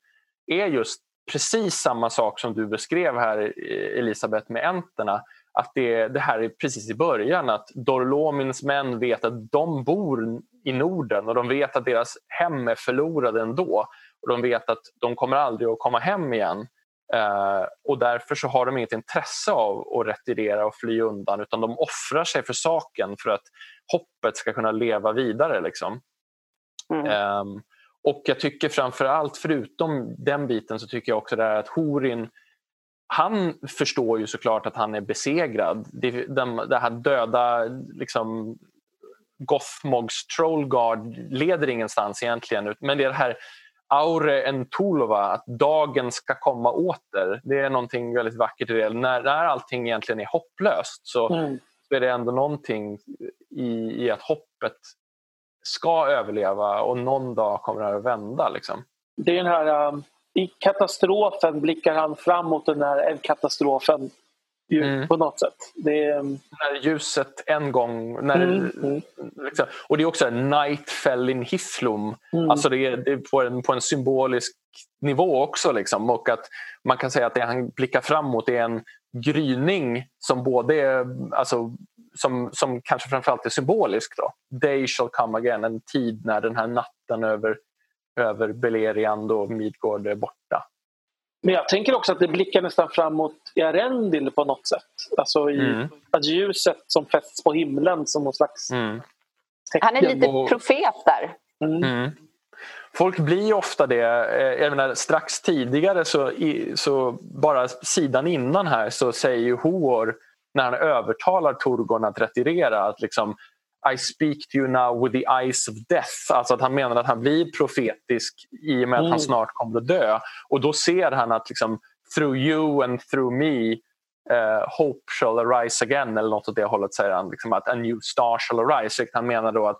är just precis samma sak som du beskrev här eh, Elisabeth med enterna att det, det här är precis i början att Dorlomins män vet att de bor i Norden och de vet att deras hem är förlorade ändå. Och de vet att de kommer aldrig att komma hem igen. Uh, och därför så har de inget intresse av att retirera och fly undan utan de offrar sig för saken för att hoppet ska kunna leva vidare. Liksom. Mm. Um, och jag tycker framför allt, förutom den biten, så tycker jag också det att Horin han förstår ju såklart att han är besegrad. Det, den, det här döda liksom, Gothmogs Trollguard leder ingenstans egentligen. Men det är det här Aure Entulova, att dagen ska komma åter. Det är någonting väldigt vackert i det. När, när allting egentligen är hopplöst så, mm. så är det ändå någonting i, i att hoppet ska överleva och någon dag kommer det att vända. Liksom. Det är den här um i katastrofen blickar han fram mot den här katastrofen mm. på något sätt. Det är... När ljuset en gång... När, mm. mm. Liksom, och det är också Night fell in Hithlum. Mm. Alltså det är, det är på, en, på en symbolisk nivå också. Liksom. Och att man kan säga att det han blickar fram mot är en gryning som både är, alltså, som, som kanske framförallt är symbolisk. Då. Day shall come again, en tid när den här natten över över Beleriand och Midgård är borta. Men jag tänker också att det blickar nästan framåt i Arendil på något sätt. Alltså i mm. att ljuset som fästs på himlen som någon slags mm. Han är lite profet där. Mm. mm. Folk blir ofta det. Eh, jag menar, strax tidigare, så, så bara sidan innan här, så säger ju Hoor när han övertalar Torgon att retirera att liksom I speak to you now with the eyes of death. Alltså att han menar att han blir profetisk i och med att mm. han snart kommer att dö. Och då ser han att liksom, through you and through me uh, hope shall arise again eller något åt det hållet säger han. Liksom att a new star shall arise. Han menar då att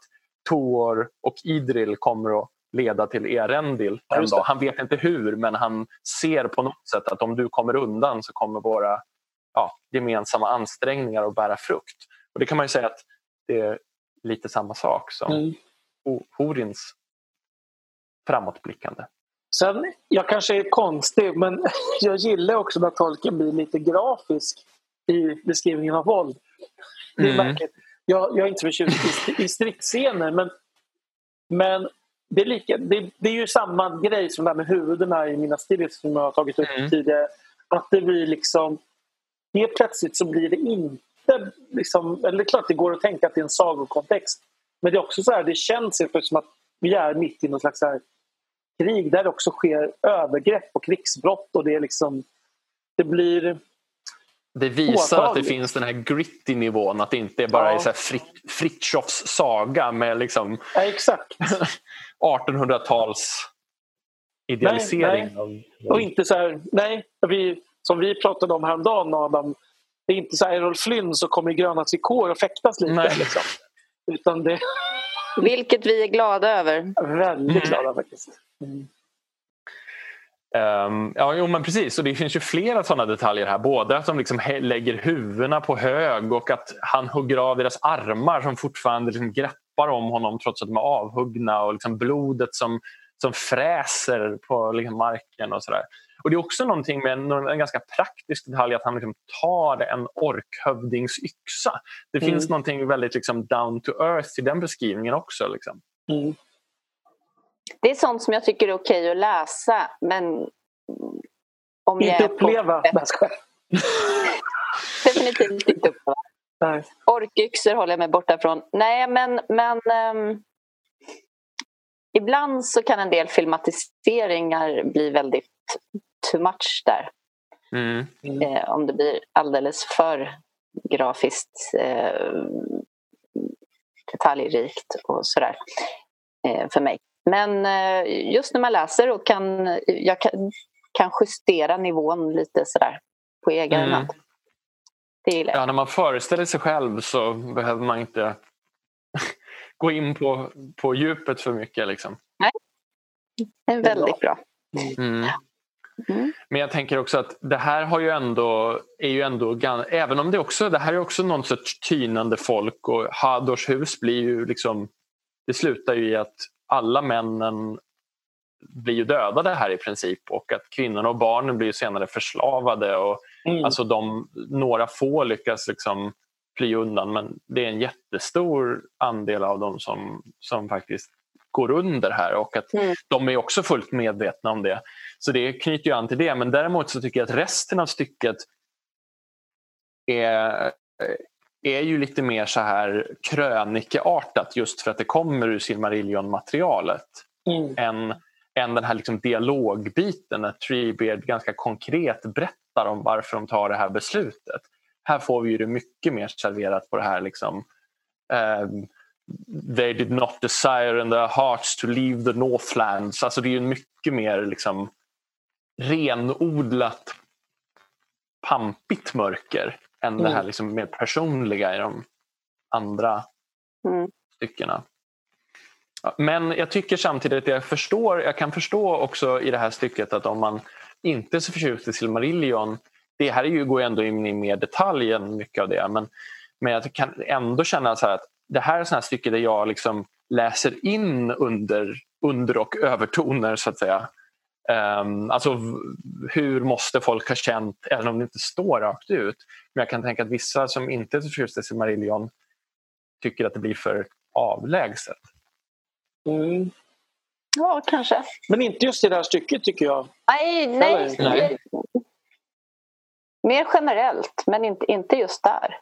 Tor och Idril kommer att leda till Erendil en dag. Han vet inte hur men han ser på något sätt att om du kommer undan så kommer våra ja, gemensamma ansträngningar att bära frukt. Och Det kan man ju säga att det lite samma sak som mm. Horins framåtblickande. Sen, jag kanske är konstig men jag gillar också när tolken blir lite grafisk i beskrivningen av våld. Det är mm. Jag, jag, är inte förtjust i, i stridsscener men, men det är, lika, det, det, är ju samma grej som det här med huvudena i mina stilis som jag har tagit upp mm. tidigare. Att det blir liksom... Helt plötsligt så blir det inte... Liksom, eller det är klart det går att tänka att det är en sagokontext. Men det är också så här, det känns som att vi är mitt i något slags här krig där det också sker övergrepp och krigsbrott och det är liksom... Det blir det visar att det finns den här gritty nivån, att det inte är bara ja. är Frit Fritjofs saga med liksom ja, exakt. 1800-tals idealisering. Nej, nej. Och inte så här, nej, vi, som vi pratade om häromdagen Adam, det är inte så här Errol Flynn som kommer i gröna trikåer och fäktas lite. Liksom. Utan det... Vilket vi är glada över. Väldigt mm. glada faktiskt. Mm. Um, ja, jo, men precis. Och det finns ju flera sådana detaljer här. Både att de liksom lägger huvudena på hög och att han hugger av deras armar som fortfarande liksom greppar om honom trots att de är avhuggna och liksom blodet som, som fräser på liksom marken och sådär. Och det är också någonting med en, en ganska praktisk detalj att han liksom tar en orkhövdings yxa. Det mm. finns någonting väldigt liksom down to earth i den beskrivningen också. Liksom. Mm. Det är sånt som jag tycker är okej att läsa men om inte jag uppleva. På... Definitivt inte uppleva. Nej. Orkyxor håller jag mig borta från. Nej men, men um, ibland så kan en del filmatiseringar bli väldigt too much där. Mm. Mm. Eh, om det blir alldeles för grafiskt eh, detaljrikt och sådär eh, för mig. Men eh, just när man läser och kan, jag kan, kan justera nivån lite sådär på egen mm. hand. Det gillar jag. Ja, när man föreställer sig själv så behöver man inte gå in på, på djupet för mycket. Liksom. Nej, det är väldigt bra. Mm. Mm. Men jag tänker också att det här har ju ändå, är ju ändå även om det också, det här är också någon sorts tynande folk och Hadors hus blir ju liksom, det slutar ju i att alla männen blir ju dödade här i princip och att kvinnorna och barnen blir senare förslavade. Och, mm. alltså de, några få lyckas liksom fly undan men det är en jättestor andel av dem som, som faktiskt går under här och att mm. de är också fullt medvetna om det. Så det knyter ju an till det men däremot så tycker jag att resten av stycket är, är ju lite mer så här krönikeartat just för att det kommer ur Silmarillion-materialet. Mm. Än, än den här liksom dialogbiten när Treebeard ganska konkret berättar om varför de tar det här beslutet. Här får vi ju det mycket mer serverat på det här liksom um, They did not desire in their hearts to leave the Northlands. Alltså det är ju mycket mer liksom renodlat pampigt mörker än mm. det här liksom mer personliga i de andra mm. styckena. Men jag tycker samtidigt att jag förstår, jag kan förstå också i det här stycket att om man inte är så förtjust i Silmarillion, det här är ju, går ju ändå in i mer detalj än mycket av det, men, men jag kan ändå känna så att det här är ett stycke där jag liksom läser in under, under och övertoner så att säga. Um, alltså hur måste folk ha känt, även om det inte står rakt ut. Men jag kan tänka att vissa som inte är så förtjusta i Silmarillion tycker att det blir för avlägset. Mm. Ja, kanske. Men inte just i det här stycket tycker jag. Nej, nej. nej. Mer generellt, men inte, inte just där.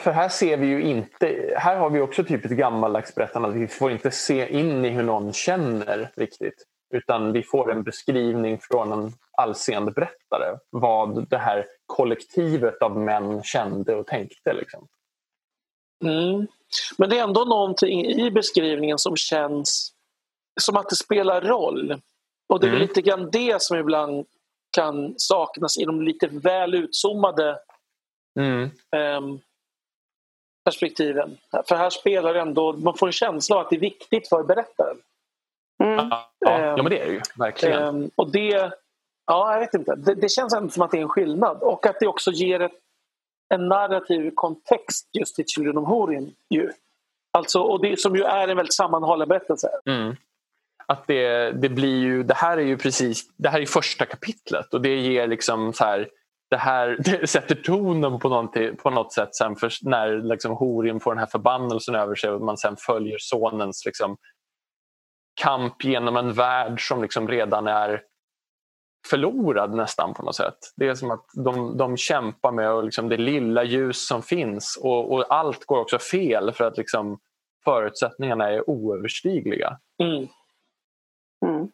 För här ser vi ju inte, här har vi också typ ett gammaldags berättande. Vi får inte se in i hur någon känner riktigt. Utan vi får en beskrivning från en allseende berättare. Vad det här kollektivet av män kände och tänkte. Liksom. Mm. Men det är ändå någonting i beskrivningen som känns som att det spelar roll. Och det är mm. lite grann det som ibland kan saknas i de lite väl utzoomade mm. um, perspektiven. För här spelar ändå, man får en känsla av att det är viktigt för berättaren. Mm. Ja, ja, men det är det ju verkligen. Um, och det, ja, jag vet inte. Det, det, känns ändå som att det är en skillnad och att det också ger ett, en narrativ kontext just till Children of Horin. Ju. Alltså, och det som ju är en väldigt sammanhållen berättelse. Mm att det, det blir ju, det här är ju precis, det här är första kapitlet och det ger liksom så här, det här det sätter tonen på, på något sätt sen för när liksom Horim får den här förbannelsen över sig och man sen följer sonens liksom kamp genom en värld som liksom redan är förlorad nästan på något sätt. Det är som att de, de kämpar med liksom det lilla ljus som finns och, och, allt går också fel för att liksom förutsättningarna är oöverstigliga. Mm. Mm.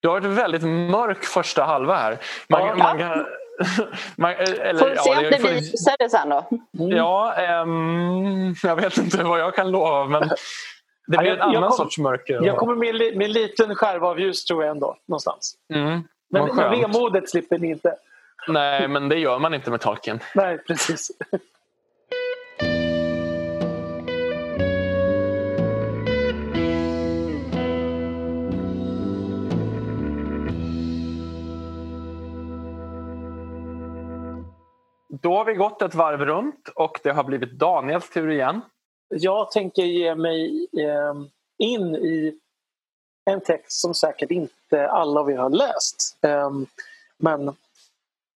Du har varit väldigt mörk första halva här. Man, ja. man kan, man, eller, Får vi se ja, om det blir ljusare sen då? Mm. Ja, um, jag vet inte vad jag kan lova men det blir en annan kom, sorts mörker. Jag kommer med, med en liten skärva av ljus tror jag ändå, någonstans. Mm, men, men vemodet slipper ni inte. Nej, men det gör man inte med Tolkien. Nej, precis. Då har vi gått ett varv runt och det har blivit Daniels tur igen. Jag tänker ge mig eh, in i en text som säkert inte alla er har läst. Eh, men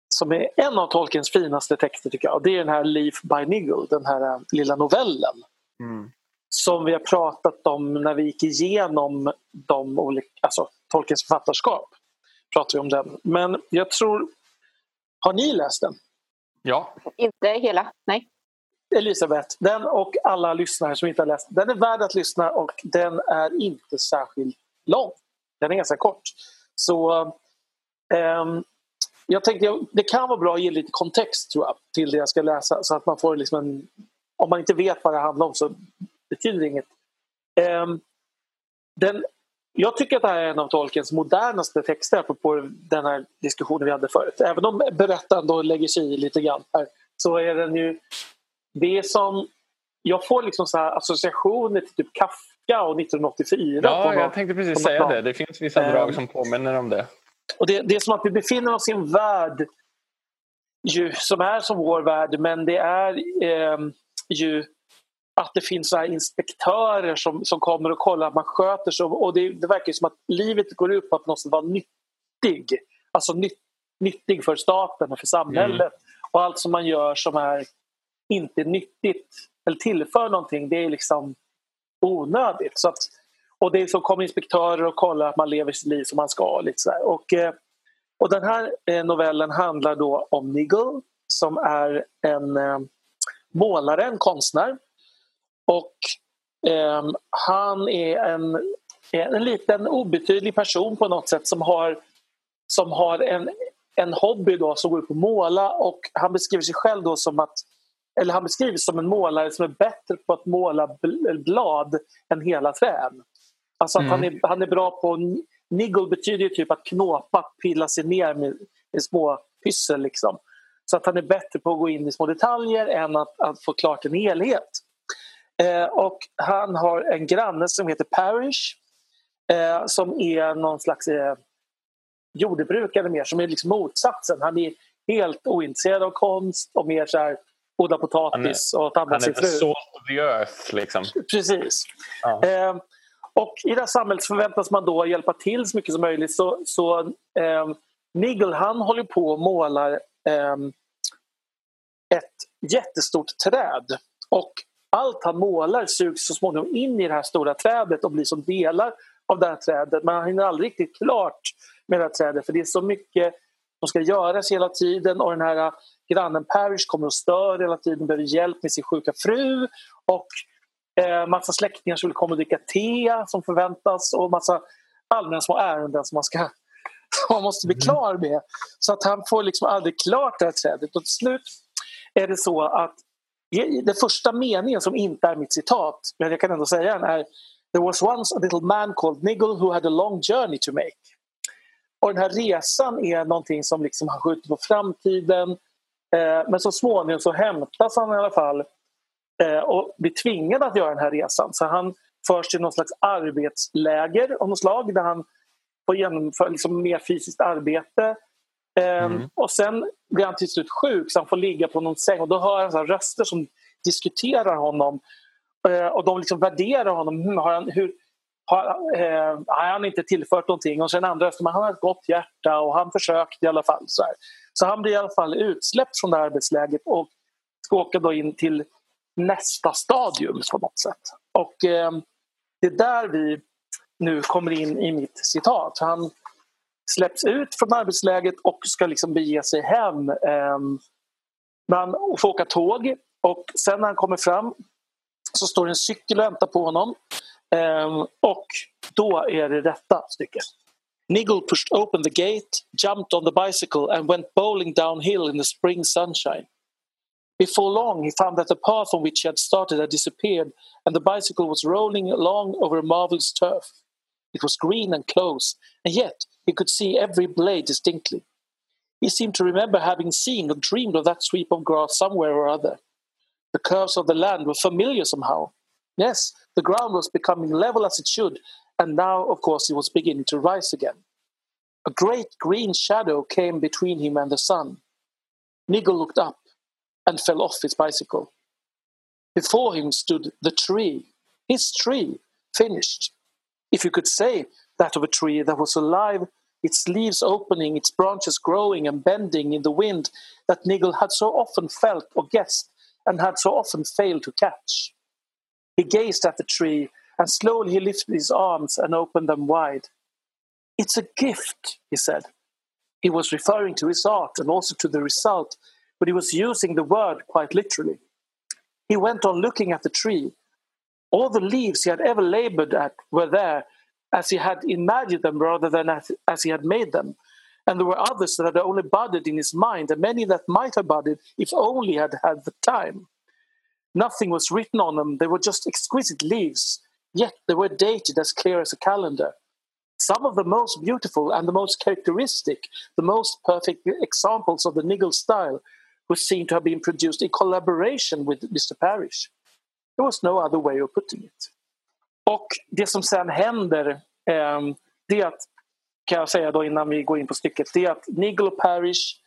som är en av Tolkiens finaste texter tycker jag. Det är den här Leaf by Niggle, den här eh, lilla novellen. Mm. Som vi har pratat om när vi gick igenom de olika, alltså Tolkiens författarskap. Pratar vi om den. Men jag tror, har ni läst den? Ja. Inte hela, nej. Elisabeth, den och alla lyssnare som inte har läst den är värd att lyssna och den är inte särskilt lång. Den är ganska kort. Så um, jag tänkte det kan vara bra att ge lite kontext tror jag, till det jag ska läsa så att man får liksom en... Om man inte vet vad det handlar om så betyder det inget. Um, den jag tycker att det här är en av Tolkiens modernaste texter apropå den här diskussionen vi hade förut. Även om berättaren då lägger sig i lite grann här, så är den ju... Det som... Jag får liksom så associationer till typ Kafka och 1984. Ja, jag tänkte precis säga det. Det finns vissa drag um, som påminner om det. Och det, det är som att vi befinner oss i en värld ju, som är som vår värld men det är eh, ju att det finns så inspektörer som, som kommer och kollar att man sköter sig. Och det, det verkar som att livet går ut på att någonstans vara nyttig. Alltså nytt, nyttig för staten och för samhället. Mm. Och allt som man gör som är inte nyttigt eller tillför någonting, det är liksom onödigt. Så att, och det är så kommer inspektörer och kollar att man lever sitt liv som man ska. Lite så och, eh, och den här eh, novellen handlar då om Nigel som är en eh, målare, en konstnär och eh, han är en, en liten obetydlig person på något sätt som har, som har en, en hobby då som går ut på att måla och han beskriver sig själv då som att eller han beskrivs som en målare som är bättre på att måla blad än hela träd. Alltså att mm. han, är, han är bra på... Niggle betyder ju typ att knåpa, pilla sig ner med, med små pyssel. Liksom. Så att han är bättre på att gå in i små detaljer än att, att få klart en helhet. Eh, och han har en granne som heter Parish eh, som är någon slags eh, jordbrukare mer, som är liksom motsatsen. Han är helt ointresserad av konst och mer så här odla potatis och ta hand om sin fru. Han är salt of the earth liksom. Precis. Ja. Eh, och i det här samhället förväntas man då hjälpa till så mycket som möjligt. Så, så eh, Nigel han håller på och målar eh, ett jättestort träd. Och allt han målar sugs så småningom in i det här stora trädet och blir som delar av det här trädet men han hinner aldrig riktigt klart med det här trädet för det är så mycket som ska göras hela tiden och den här grannen Parish kommer och stör hela tiden, behöver hjälp med sin sjuka fru och eh, massa släktingar som vill komma och dricka te som förväntas och massa allmänna små ärenden som man, ska, som man måste bli mm. klar med. Så att han får liksom aldrig klart det här trädet och till slut är det så att den första meningen som inte är mitt citat, men jag kan ändå säga den är There was once a little man called Niggle who had a long journey to make. Och den här resan är någonting som liksom han skjuter på framtiden eh, men så småningom så hämtas han i alla fall eh, och blir tvingad att göra den här resan. Så han förs till någon slags arbetsläger av något slag där han får genomföra liksom mer fysiskt arbete. Eh, mm. Och sen blir han till slut sjuk så han får ligga på någon säng och då hör han så röster som diskuterar honom eh, och de liksom värderar honom. Hur, har han, hur, har, eh, har han inte tillfört någonting och sen andra röster, men han har ett gott hjärta och han försökte i alla fall. Så, här. så han blir i alla fall utsläppt från det här arbetsläget och ska åka då in till nästa stadium på något sätt. Och eh, det är där vi nu kommer in i mitt citat. Han släpps ut från arbetsläget och ska liksom bege sig hem. Eh, man får åka tåg och sen när han kommer fram så står en cykel och väntar på honom. Ehm, och då är det detta stycke. Nigel pushed open the gate, jumped on the bicycle and went bowling downhill in the spring sunshine. Before long, he found that the path on which he had started had disappeared, and the bicycle was rolling along over a marvelous turf. It was green and close, and yet he could see every blade distinctly. He seemed to remember having seen or dreamed of that sweep of grass somewhere or other. The curves of the land were familiar somehow. Yes, the ground was becoming level as it should, and now, of course, it was beginning to rise again. A great green shadow came between him and the sun. Nigel looked up and fell off his bicycle. Before him stood the tree, his tree, finished. If you could say that of a tree that was alive, its leaves opening, its branches growing and bending in the wind that Nigel had so often felt or guessed and had so often failed to catch. He gazed at the tree and slowly he lifted his arms and opened them wide. It's a gift, he said. He was referring to his art and also to the result but he was using the word quite literally. He went on looking at the tree. All the leaves he had ever labored at were there as he had imagined them rather than as, as he had made them. And there were others that had only budded in his mind, and many that might have budded if only had had the time. Nothing was written on them, they were just exquisite leaves, yet they were dated as clear as a calendar. Some of the most beautiful and the most characteristic, the most perfect examples of the Nigel style who seemed to have been produced in collaboration with Mr Parrish. There was no other way of putting it. Och det som sen händer, eh, det är att, kan jag säga då innan vi går in på stycket, det är att Nigel och Parrish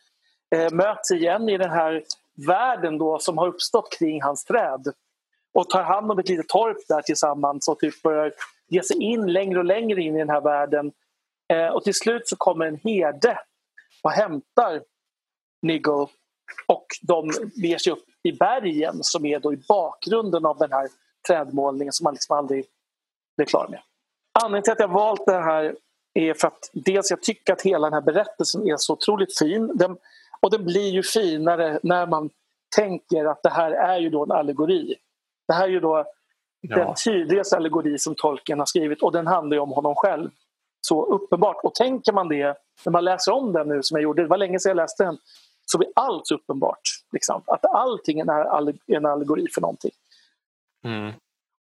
eh, möts igen i den här världen då som har uppstått kring hans träd och tar hand om ett litet torp där tillsammans och typ börjar ge sig in längre och längre in i den här världen. Eh, och till slut så kommer en herde och hämtar Nigel och de beger sig upp i bergen som är då i bakgrunden av den här trädmålningen som man liksom aldrig blir klar med. Anledningen till att jag valt det här är för att dels jag tycker att hela den här berättelsen är så otroligt fin. Den, och den blir ju finare när man tänker att det här är ju då en allegori. Det här är ju då ja. den tydligaste allegori som tolken har skrivit och den handlar ju om honom själv. Så uppenbart. Och tänker man det när man läser om den nu som jag gjorde, det var länge sedan jag läste den, så blir allt uppenbart. Liksom, att allting är en allegori för någonting. Mm.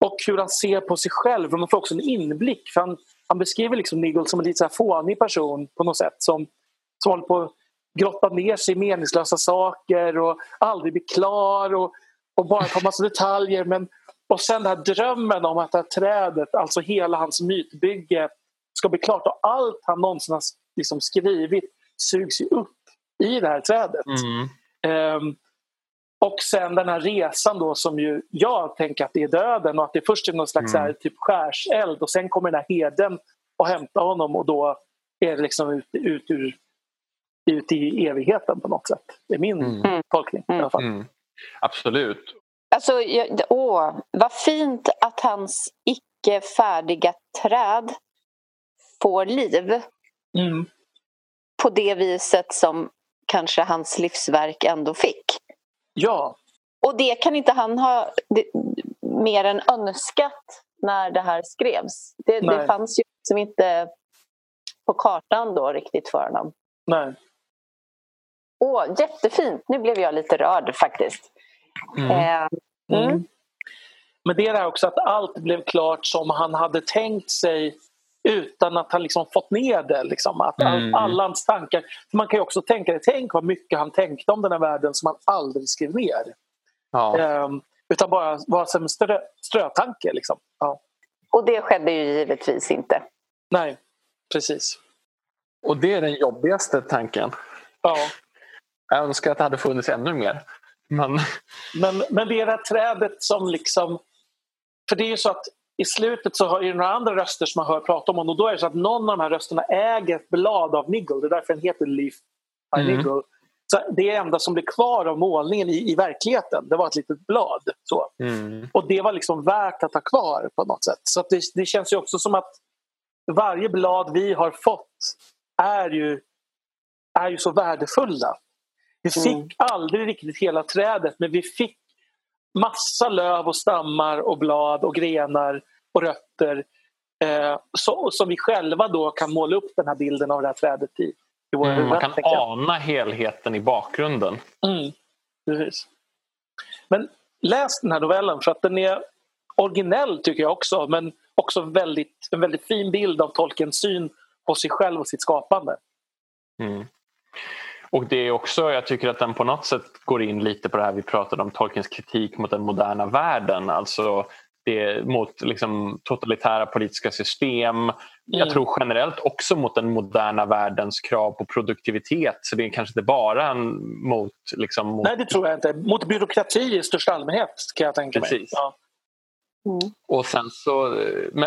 Och hur han ser på sig själv. Man får också en inblick. För han, han beskriver liksom Nigel som en lite så här fånig person på något sätt. Som, som håller på att grotta ner sig i meningslösa saker och aldrig blir klar och, och bara tar massa detaljer. Men, och sen den här drömmen om att det här trädet, alltså hela hans mytbygge ska bli klart och allt han någonsin har liksom skrivit sugs ju upp i det här trädet. Mm. Um, och sen den här resan då som ju jag tänker att det är döden och att det först är någon slags mm. här, typ skärseld och sen kommer den här heden och hämtar honom och då är det liksom ut, ut, ur, ut i evigheten på något sätt. Det är min mm. tolkning i alla fall. Mm. Absolut. Alltså, jag, åh, vad fint att hans icke färdiga träd får liv. Mm. På det viset som kanske hans livsverk ändå fick. Ja. Och det kan inte han ha mer än önskat när det här skrevs. Det, det fanns ju liksom inte på kartan då riktigt för honom. Nej. Åh, jättefint! Nu blev jag lite rörd faktiskt. Mm. Eh, mm. Mm. Men det är också att allt blev klart som han hade tänkt sig utan att han liksom fått ner det. Liksom. Att mm. alla hans tankar... För man kan ju också tänka tänk vad mycket han tänkte om den här världen som han aldrig skrev ner. Ja. Eh, utan bara var som en strö, strötanke. Liksom. Ja. Och det skedde ju givetvis inte. Nej, precis. Och det är den jobbigaste tanken. Ja. Jag önskar att det hade funnits ännu mer. Men, men, men det är det här trädet som liksom... För det är ju så att i slutet så har det några andra röster som man hör prata om honom och då är det så att någon av de här rösterna äger ett blad av Niggle. Det är därför den heter Leaf by mm. Niggle. Så det enda som blev kvar av målningen i, i verkligheten det var ett litet blad. Så. Mm. Och det var liksom värt att ha kvar på något sätt. Så det, det, känns ju också som att varje blad vi har fått är ju, är ju så värdefulla. Vi fick mm. aldrig riktigt hela trädet men vi fick massa löv och stammar och blad och grenar och rötter eh, så, som vi själva då kan måla upp den här bilden av det här trädet i. i våra mm, man kan ana helheten i bakgrunden. Mm, precis. Men läs den här novellen för att den är originell tycker jag också men också väldigt, en väldigt fin bild av Tolkiens syn på sig själv och sitt skapande. Mm. Och det är också, jag tycker att den på något sätt går in lite på det här vi pratade om, Tolkiens kritik mot den moderna världen. Alltså det, mot liksom, totalitära politiska system. Mm. Jag tror generellt också mot den moderna världens krav på produktivitet. Så det är kanske inte bara en mot... Liksom, mot... Nej, det tror jag inte. Mot byråkrati i största allmänhet kan jag tänka Precis. mig. Ja. Mm. Och, sen så,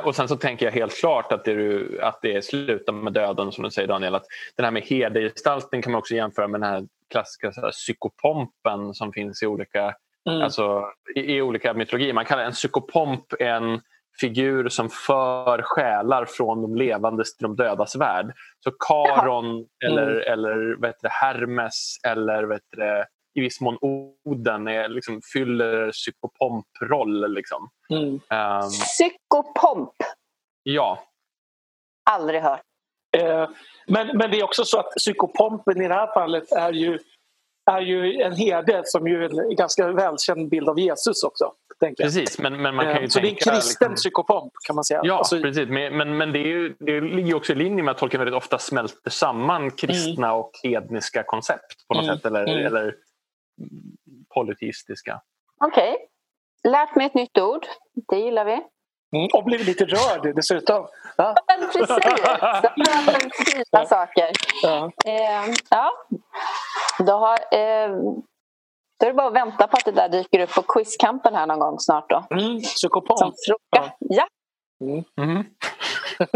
och sen så tänker jag helt klart att det, att det slutar med döden som du säger Daniel. Att den här med hedergestaltning kan man också jämföra med den här klassiska så här, psykopompen som finns i olika, mm. alltså, i, i, olika mytologier. Man kallar en psykopomp en figur som för själar från de levandes till de dödas värld. Så Karon mm. eller, eller vet det, Hermes eller vet det, i viss mån Oden är, liksom, fyller psykopomp-roll. Liksom. Mm. Um, Psykopomp? Ja. Aldrig hört. Eh, men, men det är också så att psykopompen i det här fallet är ju, är ju en herde som ju är en ganska välkänd bild av Jesus också. Precis, men, men man kan ju eh, Så tänka, det är en kristen liksom... psykopomp kan man säga. Ja, alltså, precis. Men, men, men det, är ju, det ligger också i linje med att Tolkien väldigt ofta smälter samman kristna mm. och hedniska koncept på något mm. sätt. Eller, mm. eller polyteistiska. Okej. Okay. Lärt mig ett nytt ord. Det gillar vi. Mm, och blivit lite rörd dessutom. Ja. Men precis! Fina saker. Ja. Eh, ja. Då, har, eh, då är det bara att vänta på att det där dyker upp på quizkampen här någon gång snart. Då. Mm. Som fråga. Ja. Mm. Mm.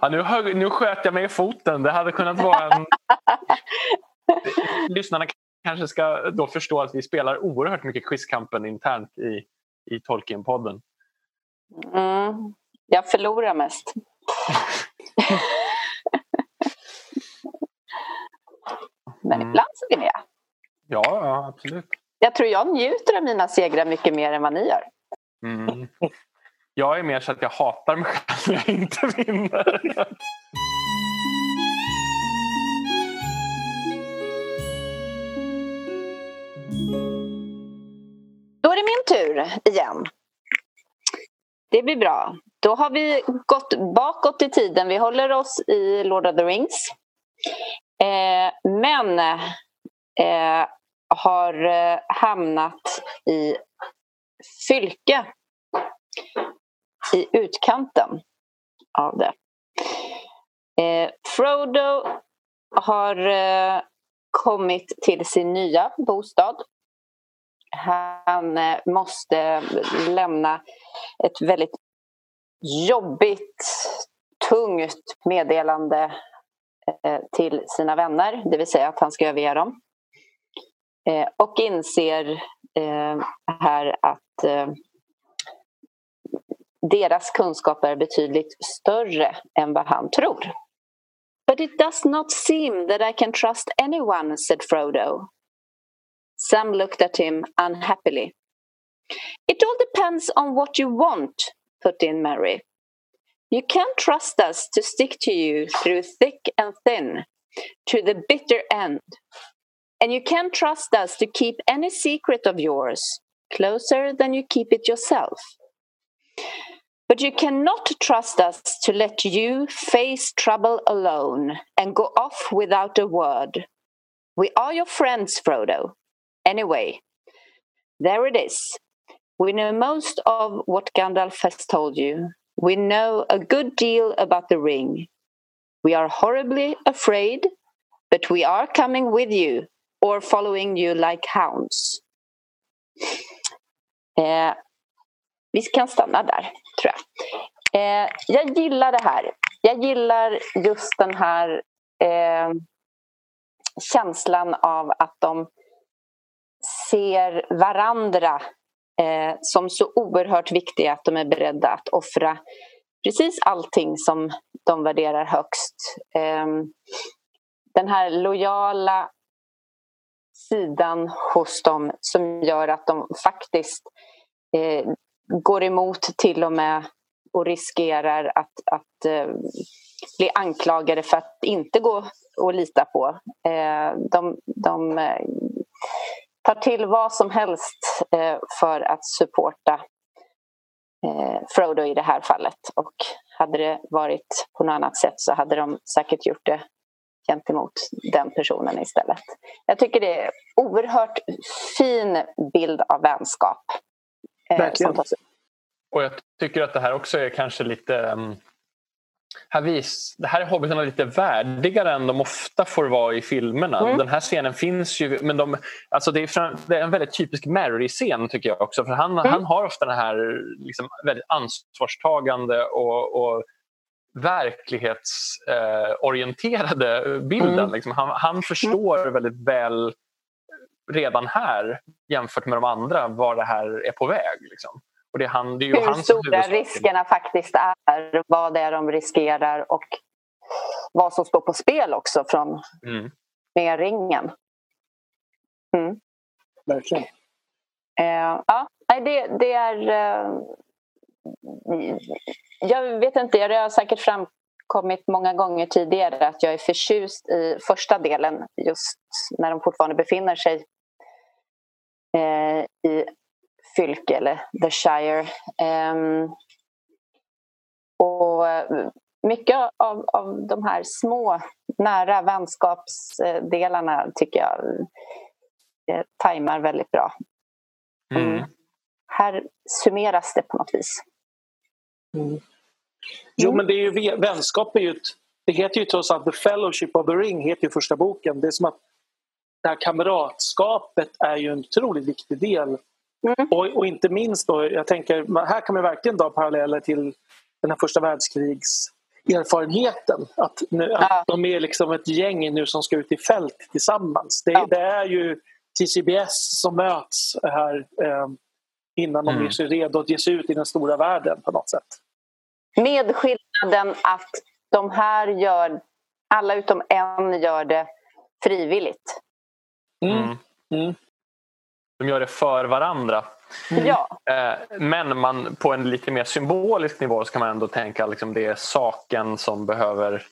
ja, nu, hög, nu sköt jag mig i foten. Det hade kunnat vara en lyssnarna kanske ska då förstå att vi spelar oerhört mycket Quizkampen internt i, i Tolkien-podden. Mm, jag förlorar mest. Men mm. ibland så vinner jag. Ja, ja, absolut. Jag tror jag njuter av mina segrar mycket mer än vad ni gör. Mm. Jag är mer så att jag hatar mig själv när jag inte vinner. är det min tur igen. Det blir bra. Då har vi gått bakåt i tiden. Vi håller oss i Lord of the Rings. Eh, men eh, har eh, hamnat i Fylke. I utkanten av det. Eh, Frodo har eh, kommit till sin nya bostad. Han eh, måste lämna ett väldigt jobbigt, tungt meddelande eh, till sina vänner, det vill säga att han ska överge dem. Eh, och inser här att deras kunskaper är betydligt större än vad han tror. But it does not seem that I can trust anyone, said Frodo. Sam looked at him unhappily. It all depends on what you want, put in Mary. You can't trust us to stick to you through thick and thin, to the bitter end. And you can't trust us to keep any secret of yours closer than you keep it yourself. But you cannot trust us to let you face trouble alone and go off without a word. We are your friends, Frodo. Anyway, there it is. We know most of what Gandalf has told you. We know a good deal about the ring. We are horribly afraid, but we are coming with you or following you like hounds. Eh, vi kan stanna där, tror jag. Eh, jag gillar det här. Jag gillar just den här eh, känslan av att de ser varandra eh, som så oerhört viktiga att de är beredda att offra precis allting som de värderar högst. Eh, den här lojala sidan hos dem som gör att de faktiskt eh, går emot till och med och riskerar att, att eh, bli anklagade för att inte gå och lita på. Eh, de, de eh, tar till vad som helst eh, för att supporta eh, Frodo i det här fallet. Och hade det varit på något annat sätt så hade de säkert gjort det gentemot den personen istället. Jag tycker det är oerhört fin bild av vänskap. Eh, Verkligen. Och jag tycker att det här också är kanske lite um, här vis, det här är hobbitarna lite värdigare än de ofta får vara i filmerna. Mm. Den här scenen finns ju, men de, alltså det, är, det är en väldigt typisk Mary-scen tycker jag också. För han, mm. han har ofta den här liksom, väldigt ansvarstagande och, och verklighetsorienterade eh, bilden. Mm. Liksom. Han, han förstår mm. väldigt väl redan här jämfört med de andra var det här är på väg. Liksom. Och det är han, det är Hur stora riskerna faktiskt är, vad det är de riskerar och vad som står på spel också från mm. med ringen. Mm. Verkligen. Uh, ja, det, det är... Uh, jag vet inte, det har säkert framkommit många gånger tidigare att jag är förtjust i första delen just när de fortfarande befinner sig uh, i fylke eller The Shire. Um, och mycket av, av de här små nära vänskapsdelarna tycker jag eh, tajmar väldigt bra. Mm. Mm. Här summeras det på något vis. Mm. Jo men det är ju, vänskap är ju ett, det heter ju trots allt The Fellowship of the Ring, heter ju första boken. Det är som att det här kamratskapet är ju en otroligt viktig del Mm. Och, och, inte minst då, jag tänker, här kan man verkligen dra paralleller till den här första världskrigs erfarenheten. Att, nu, ja. att de är liksom ett gäng nu som ska ut i fält tillsammans. Det, ja. det är ju TCBS som möts här eh, innan mm. de sig redo att ge sig ut i den stora världen på något sätt. Med skillnaden att de här gör, alla utom en gör det frivilligt. Mm. Mm de gör det för varandra. Mm. Ja. Eh, men man, på en lite mer symbolisk nivå så kan man ändå tänka att liksom det är saken som behöver,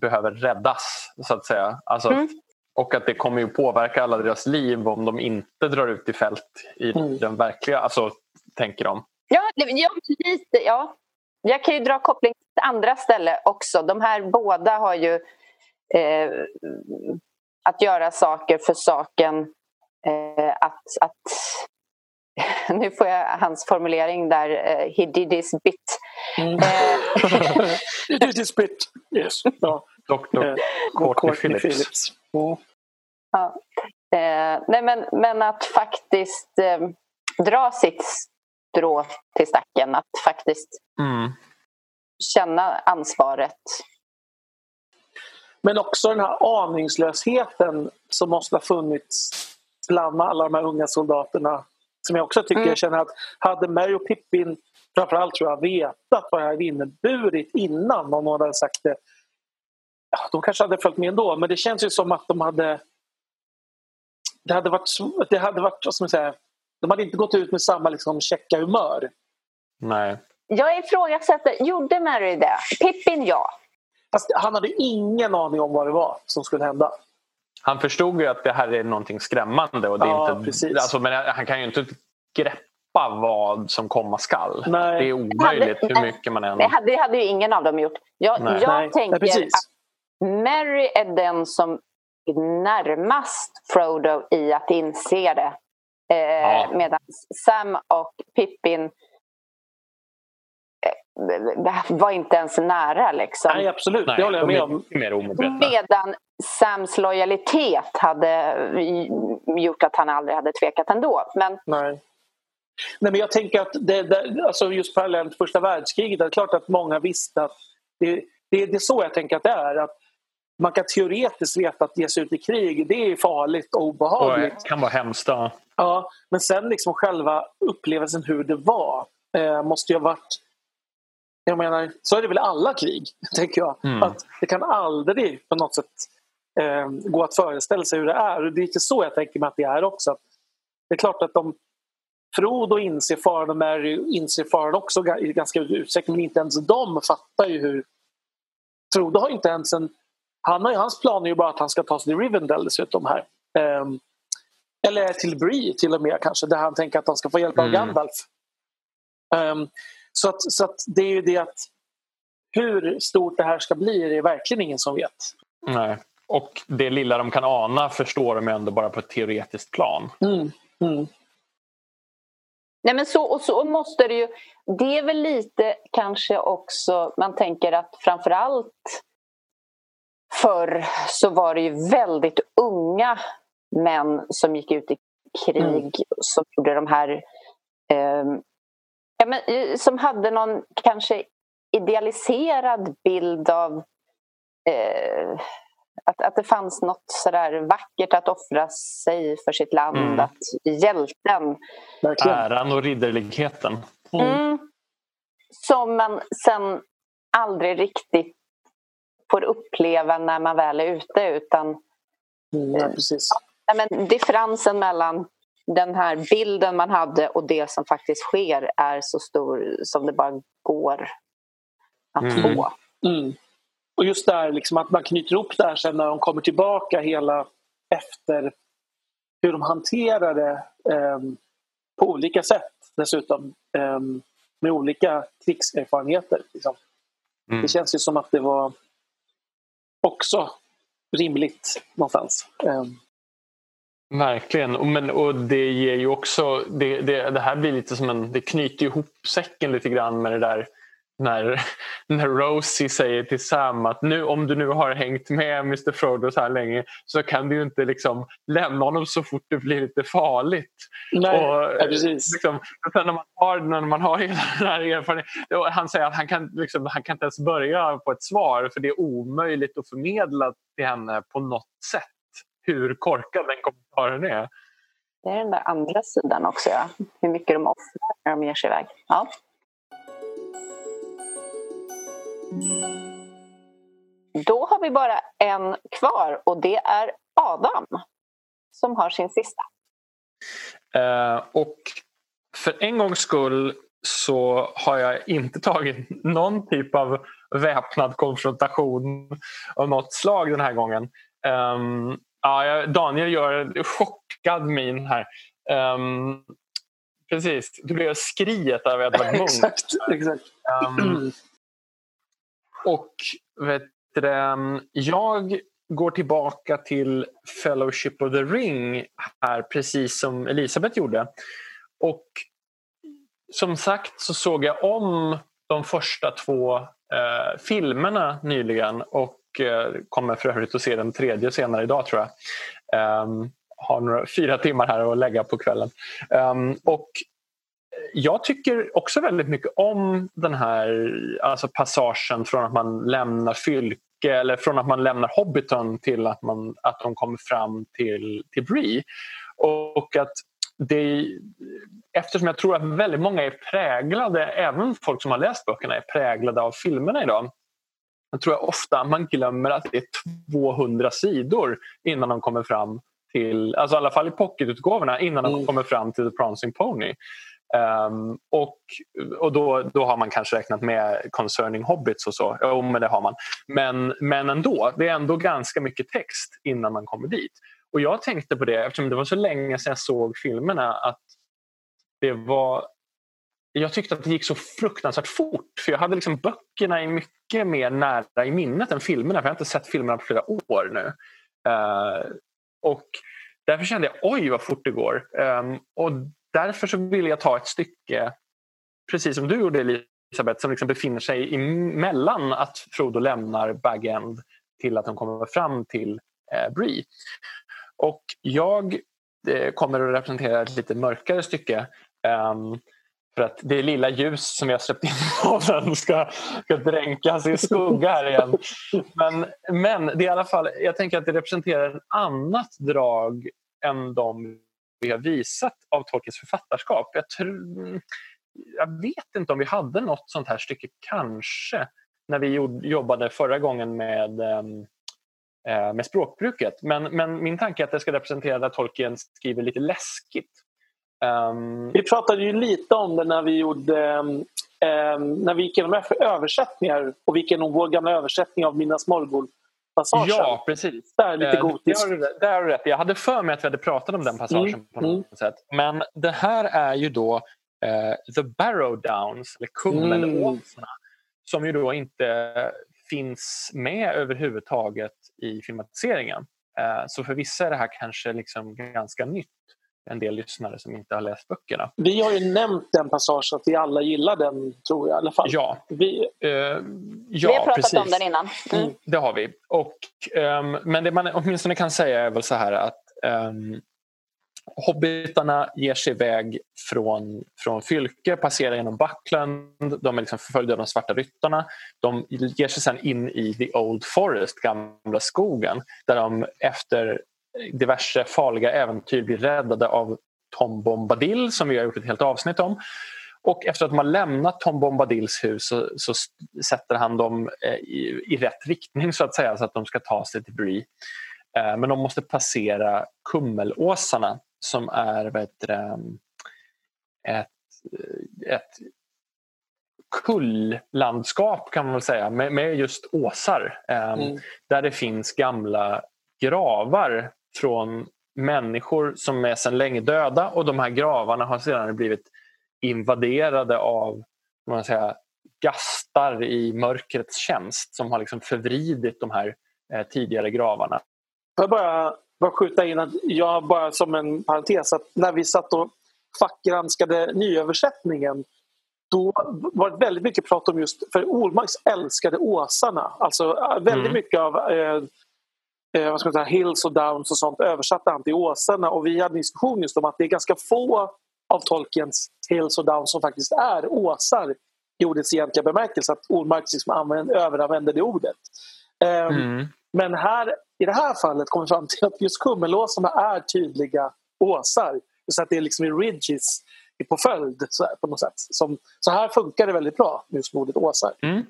behöver räddas. så att säga. Alltså, mm. Och att det kommer ju påverka alla deras liv om de inte drar ut i fält i mm. den verkliga, alltså tänker de. Ja, ja, lite, ja. Jag kan ju dra koppling till andra ställen också. De här båda har ju eh, att göra saker för saken att, att nu får jag hans formulering där, uh, he did his bit. Mm. Eh, he did his bit, yes. Ja. Dr. Uh, Courtney Phillips. Phillips. Mm. Ja. Uh, nej, men, men att faktiskt uh, dra sitt strå till stacken, att faktiskt mm. känna ansvaret. Men också den här aningslösheten som måste ha funnits bland alla de här unga soldaterna som jag också tycker mm. jag känner att hade Mary och Pippin framförallt tror jag vetat vad det hade inneburit innan någon hade sagt det. Ja, de kanske hade följt med ändå men det känns ju som att de hade det hade varit, det hade varit vad ska man säga, de hade inte gått ut med samma liksom, checka humör. Nej. Jag ifrågasätter, gjorde Mary det? Pippin ja. Fast han hade ingen aning om vad det var som skulle hända. Han förstod ju att det här är någonting skrämmande. Och det ja, är inte, alltså, men han kan ju inte greppa vad som komma skall. Nej. Det är omöjligt hur mycket man än... Det hade, det hade ju ingen av dem gjort. Jag, Nej. jag Nej. tänker Nej, precis. att Mary är den som är närmast Frodo i att inse det. Eh, Ja. Medan Sam och Pippin eh, var inte ens nära. Liksom. Nej, absolut. Nej, det håller jag med om. Medan Sams lojalitet hade gjort att han aldrig hade tvekat ändå. Men Nej. Nej, men jag tänker att det, det, alltså just parallellt första världskriget, det är klart att många visste att det, det, det är så jag tänker att det är. Att man kan teoretiskt veta att ge sig ut i krig, det är farligt och Och obehagligt. det kan vara hemskt. ja. Ja, men sen liksom själva upplevelsen hur det var eh, måste ju ha varit... Jag menar, så är det väl alla krig, tänker jag. Mm. Att det kan aldrig på något sätt eh, gå att föreställa sig hur det är. Och det är inte så jag tänker mig att det är också. Det är klart att de Frodo inser faran och Mary inser faran också i ganska utsträckning men inte ens de fattar ju hur... Frodo har inte ens en... Han har hans plan är ju bara att han ska ta sig till Rivendell dessutom här. Ehm, eller till Bree till och med kanske, där han tänker att han ska få hjälp av Mm. Gandalf. Ehm, så att, så att det är ju det att hur stort det här ska bli är det verkligen ingen som vet. Nej. Och det lilla de kan ana förstår de ändå bara på ett teoretiskt plan. Mm. Mm. Nej, men så, och så måste det ju... Det är väl lite kanske också... Man tänker att framförallt förr så var det ju väldigt unga män som gick ut i krig Mm. som gjorde de här... ehm, ja, men, eh, som hade någon kanske idealiserad bild av eh, att, att det fanns något sådär vackert att offra sig för sitt land. Mm. Att hjälten Verkligen. Äran och ridderligheten. Mm. Mm. Som man sen aldrig riktigt får uppleva när man väl är ute. Utan Mm, ja, precis. nej, men differensen mellan den här bilden man hade och det som faktiskt sker är så stor som det bara går att Mm. få. Mm. Och just där liksom att man knyter ihop det här sen när de kommer tillbaka hela efter hur de hanterar det ehm, på olika sätt dessutom. ehm, med olika krigserfarenheter. Liksom. Mm. Det känns ju som att det var också rimligt någonstans. Ehm, Verkligen. Och, men, och det ger ju också... Det, det, det här blir lite som en... Det knyter ihop säcken lite grann med det där när, när Rosie säger till Sam att nu, om du nu har hängt med Mr Frodo så här länge så kan du ju inte liksom lämna honom så fort det blir lite farligt. nej, Och, ja, precis. Liksom, när, man har, när man har hela den här erfarenheten. Han säger att han kan, liksom, han kan inte ens börja på ett svar för det är omöjligt att förmedla till henne på något sätt hur korkad den kommentaren är. Det är den där andra sidan också. Ja. Hur mycket de offrar när de ger sig iväg. Ja. Då har vi bara en kvar och det är Adam som har sin sista. Eh, och för en gångs skull så har jag inte tagit någon typ av väpnad konfrontation av något slag den här gången. Ehm, ja, jag- Daniel gör en chockad min här. Ehm, precis, du blev skriet av Edvard Munch. exakt, exakt. Ehm, och vet du, jag går tillbaka till Fellowship of the Ring här precis som Elisabeth gjorde. Och som sagt så såg jag om de första två eh, filmerna nyligen och eh, kommer för övrigt att se den tredje senare idag tror jag. Um, har några, fyra timmar här att lägga på kvällen. Um, och jag tycker också väldigt mycket om den här alltså passagen från att man lämnar Fylke eller från att man lämnar Hobbiton till att, man, att de kommer fram till, till Bree. Och att det, eftersom jag tror att väldigt många är präglade, även folk som har läst böckerna är präglade av filmerna idag. Jag tror jag ofta man glömmer att det är 200 sidor innan de kommer fram till, alltså i alla fall i pocketutgåvorna, innan mm. de kommer fram till The Prancing Pony. Um, och och då, då har man kanske räknat med Concerning Hobbits och så. Jo, men det har man. Men, men ändå, det är ändå ganska mycket text innan man kommer dit. Och jag tänkte på det, eftersom det var så länge sedan jag såg filmerna, att det var jag tyckte att det gick så fruktansvärt fort. För Jag hade liksom böckerna mycket mer nära i minnet än filmerna. För Jag har inte sett filmerna på flera år nu. Uh, och Därför kände jag oj vad fort det går. Um, och Därför så ville jag ta ett stycke, precis som du gjorde Elisabeth, som liksom befinner sig mellan att Frodo lämnar Bag End till att de kommer fram till eh, Bree. Och jag eh, kommer att representera ett lite mörkare stycke. Um, för att det lilla ljus som jag släppt in på den ska, ska dränkas i skugga här igen. Men, men det är i alla fall, jag tänker att det representerar ett annat drag än de vi har visat av Tolkiens författarskap. Jag, tror, jag vet inte om vi hade något sånt här stycke, kanske, när vi jobbade förra gången med, ehm, eh, med språkbruket. Men, men min tanke är att det ska representera att Tolkien skriver lite läskigt. Um... Vi pratade ju lite om det när vi gjorde um, när vi gick igenom översättningar och vi gick igenom vår gamla översättning av Minas Morgul passagen. Ja, precis. Där lite gotiskt. Där har du rätt. Jag hade för mig att vi hade pratat om den passagen mm. på något mm. sätt. Men det här är ju då uh, The Barrow Downs, eller Kummelåsarna, mm. som ju då inte finns med överhuvudtaget i filmatiseringen. Uh, så för vissa är det här kanske liksom ganska nytt en del lyssnare som inte har läst böckerna. Vi har ju nämnt den passagen, att vi alla gillar den, tror jag i alla fall. Ja, vi, uh, ja vi har pratat precis. om den innan. Mm. Mm, det har vi. Och, um, men det man åtminstone kan säga är väl så här att um, Hobbitarna ger sig iväg från, från Fylke, passerar genom Buckland, de är liksom förföljda av de svarta ryttarna. De ger sig sen in i The Old Forest, gamla skogen, där de efter diverse farliga äventyr blir räddade av Tom Bombadil som vi har gjort ett helt avsnitt om. Och efter att de har lämnat Tom Bombadils hus så, så sätter han dem eh, i, i, rätt riktning så att säga så att de ska ta sig till Bree. Eh, men de måste passera Kummelåsarna som är vad heter ett, ett kulllandskap kan man väl säga med, med just åsar. Eh, mm. Där det finns gamla gravar från människor som är sedan länge döda och de här gravarna har sedan blivit invaderade av man säga, gastar i mörkrets tjänst som har liksom förvridit de här eh, tidigare gravarna. Får jag bara, bara skjuta in att jag bara som en parentes att när vi satt och fackgranskade nyöversättningen då var det väldigt mycket prat om just, för Olmarks älskade åsarna. Alltså väldigt mm. mycket av eh, eh, vad ska man säga, hills och downs och sånt översatte han till åsarna och vi hade en diskussion just om att det är ganska få av Tolkiens hills och downs som faktiskt är åsar i ordets egentliga bemärkelse, att Ormark liksom använder, överanvänder det ordet. Um, mm. Men här, i det här fallet kommer vi fram till att just kummelåsarna är tydliga åsar. Så att det är liksom i ridges på följd så här, på något sätt. Som, så här funkar det väldigt bra, just med ordet åsar. Mm.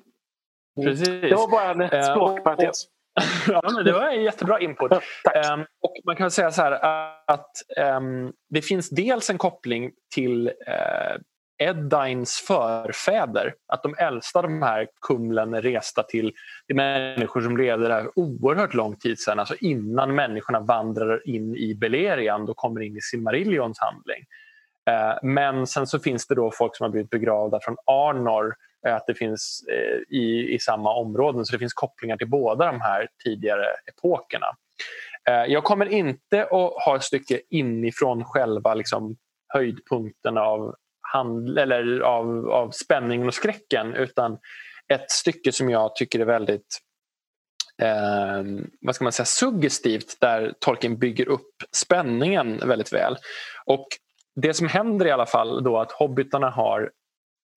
Precis. Det var bara en eh, språkparentes. ja, men det var en jättebra input. Um, och man kan säga så här att um, det finns dels en koppling till uh, Eddines förfäder. Att de äldsta de här kumlen är resta till det människor som levde där oerhört lång tid sedan. Alltså innan människorna vandrar in i Beleriand och kommer in i Silmarillions handling. Uh, men sen så finns det då folk som har blivit begravda från Arnor Eh, Eh, att det finns eh, i, i samma områden. Så det finns kopplingar till båda de här tidigare epokerna. Eh, jag kommer inte att ha ett stycke inifrån själva liksom, höjdpunkten av, hand, eller av, av spänningen och skräcken utan ett stycke som jag tycker är väldigt eh, vad ska man säga, suggestivt där Tolkien bygger upp spänningen väldigt väl. Och Det som händer i alla fall då att hobbitarna har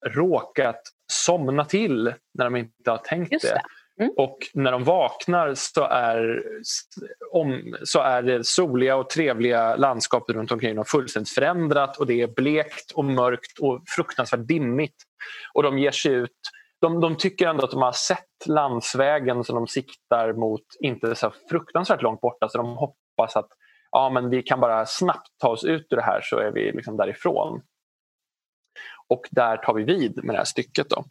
råkat somna till när de inte har tänkt det. det. Mm. Och när de vaknar så är, om, så är det soliga och trevliga landskapet runt omkring dem fullständigt förändrat och det är blekt och mörkt och fruktansvärt dimmigt. Och de ger sig ut de, de tycker ändå att de har sett landsvägen som de siktar mot inte så fruktansvärt långt borta så de hoppas att ja, men vi kan bara snabbt ta oss ut ur det här så är vi liksom därifrån. Och där tar vi vid med det här stycket. Då.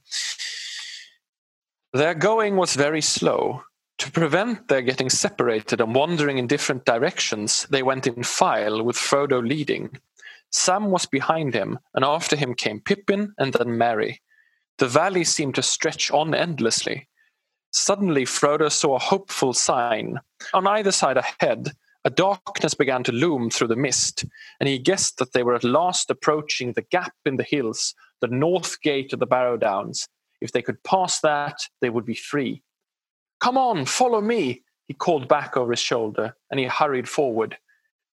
Their going was very slow. To prevent their getting separated and wandering in different directions, they went in file with Frodo leading. Sam was behind him, and after him came Pippin and then Merry. The valley seemed to stretch on endlessly. Suddenly, Frodo saw a hopeful sign. On either side ahead, a darkness began to loom through the mist, and he guessed that they were at last approaching the gap in the hills, the north gate of the Barrow Downs. If they could pass that, they would be free. Come on, follow me, he called back over his shoulder, and he hurried forward.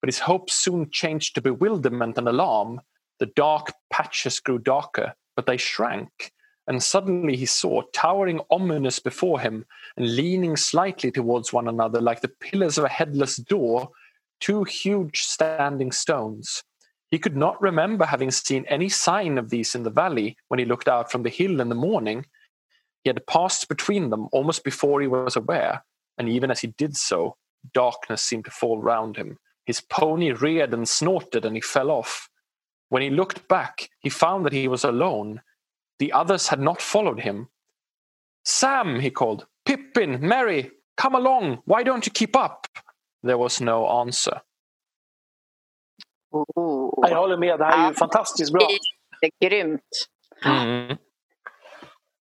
But his hopes soon changed to bewilderment and alarm. The dark patches grew darker, but they shrank, and suddenly he saw, towering ominous before him and leaning slightly towards one another like the pillars of a headless door, two huge standing stones. He could not remember having seen any sign of these in the valley when he looked out from the hill in the morning. He had passed between them almost before he was aware, and even as he did so, darkness seemed to fall round him. His pony reared and snorted, and he fell off. When he looked back, he found that he was alone, the others had not followed him. Sam, he called. Pippin, Mary, come along. Why don't you keep up? There was no answer. Oh. Jag håller med. Det här är ju fantastiskt bra. Det är grymt. Mm.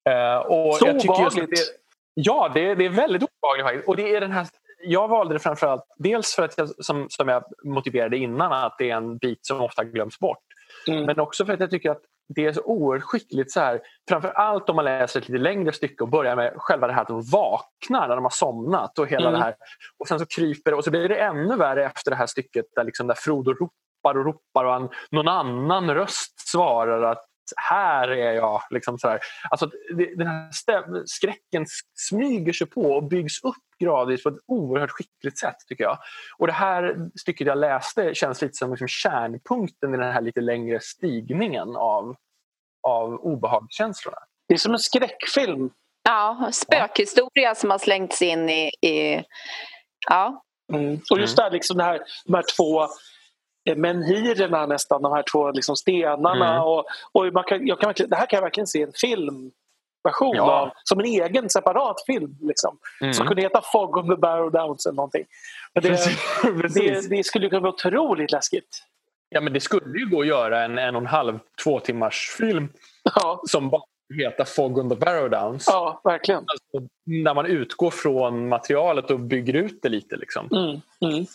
Uh, och Så jag tycker just det, Ja, det, det är väldigt obehagligt. Och det är den här, jag valde det framförallt dels för att jag, som, som jag motiverade innan att det är en bit som ofta glöms bort. Mm. Men också för att jag tycker att det är så oerhört skickligt. Så här, framför allt om man läser ett lite längre stycke och börjar med själva det här att de vaknar när de har somnat. Och hela mm. det här. Och sen så kryper det och så blir det ännu värre efter det här stycket där, liksom, där Frodo ropar och ropar och han, någon annan röst svarar att här är jag. Liksom så här. Alltså, det, den här skräcken smyger sig på och byggs upp gradvis på ett oerhört skickligt sätt tycker jag. Och det här stycket jag läste känns lite som liksom kärnpunkten i den här lite längre stigningen av, av obehagskänslorna. Det är som en skräckfilm. Ja, spökhistoria ja. som har slängts in i... i ja. Mm. Och just mm. där, liksom det här, de här två menhirerna nästan, de här två liksom stenarna. Mm. Och, och man kan, jag kan det här kan jag verkligen se en filmversion ja. av, som en egen separat film. Liksom, mm. Som kunde heta Fog on the Barrow Downs eller någonting. Men det, det, det, skulle kunna vara otroligt läskigt. Ja men det skulle ju gå att göra en en och en halv, två timmars film ja. som bara heter Fog on the Barrow Downs. Ja, verkligen. Alltså, när man utgår från materialet och bygger ut det lite. Liksom. Mm.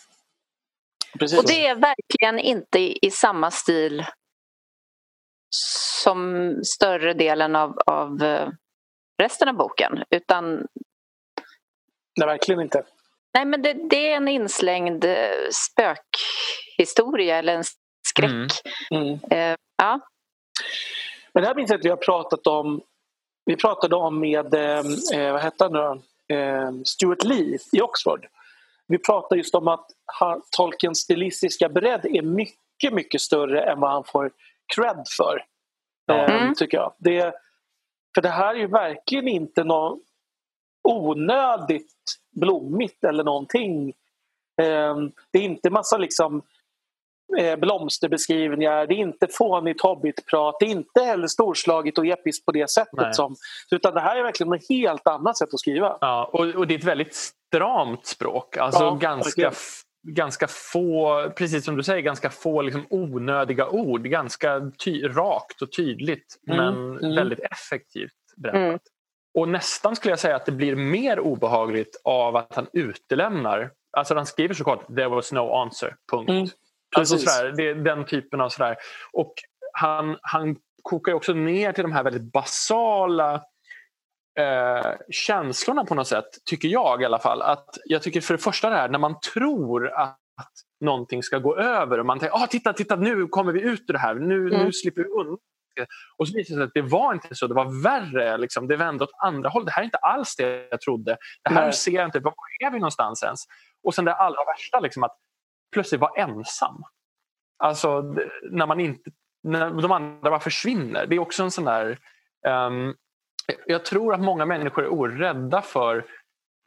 Precis. Och det är verkligen inte i samma stil som större delen av, av eh, resten av boken. Utan... Nej, verkligen inte. Nej, men det, det är en inslängd eh, spökhistoria eller en skräck. Mm. Mm. Eh, ja. Men det här minns jag att vi har pratat om vi pratade om med, eh, vad hette han nu eh, Stuart Lee i Oxford vi pratar just om att Tolkiens stilistiska bredd är mycket, mycket större än vad han får cred för. Mm. Ehm, tycker jag. Det, för det här är ju verkligen inte något onödigt blommigt eller någonting. Ehm, det är inte massa liksom eh, blomsterbeskrivningar, det är inte fånigt hobbitprat, det är inte heller storslaget och episkt på det sättet. Som, utan det här är verkligen ett helt annat sätt att skriva. Ja, och, och det är ett väldigt stramt språk. Alltså ja, ganska, ganska få, precis som du säger, ganska få liksom onödiga ord. Ganska ty, rakt och tydligt mm, men mm. väldigt effektivt berättat. Mm. Och nästan skulle jag säga att det blir mer obehagligt av att han utelämnar Alltså han skriver såklart “there was no answer”, punkt. Alltså sådär, det är den typen av sådär. Och han, han kokar också ner till de här väldigt basala eh, känslorna på något sätt, tycker jag i alla fall. Att jag tycker för det första det här när man tror att någonting ska gå över och man tänker ah, titta, titta nu kommer vi ut ur det här, nu, mm. nu slipper vi undan. Och så visade det sig att det var inte så, det var värre. Liksom. Det vände åt andra håll. Det här är inte alls det jag trodde. Det här Nej. ser jag inte. Var är vi någonstans ens? Och sen det allra värsta, liksom, att plötsligt vara ensam. Alltså när man inte när de andra bara försvinner. Det är också en sån där... Um, jag tror att många människor är orädda för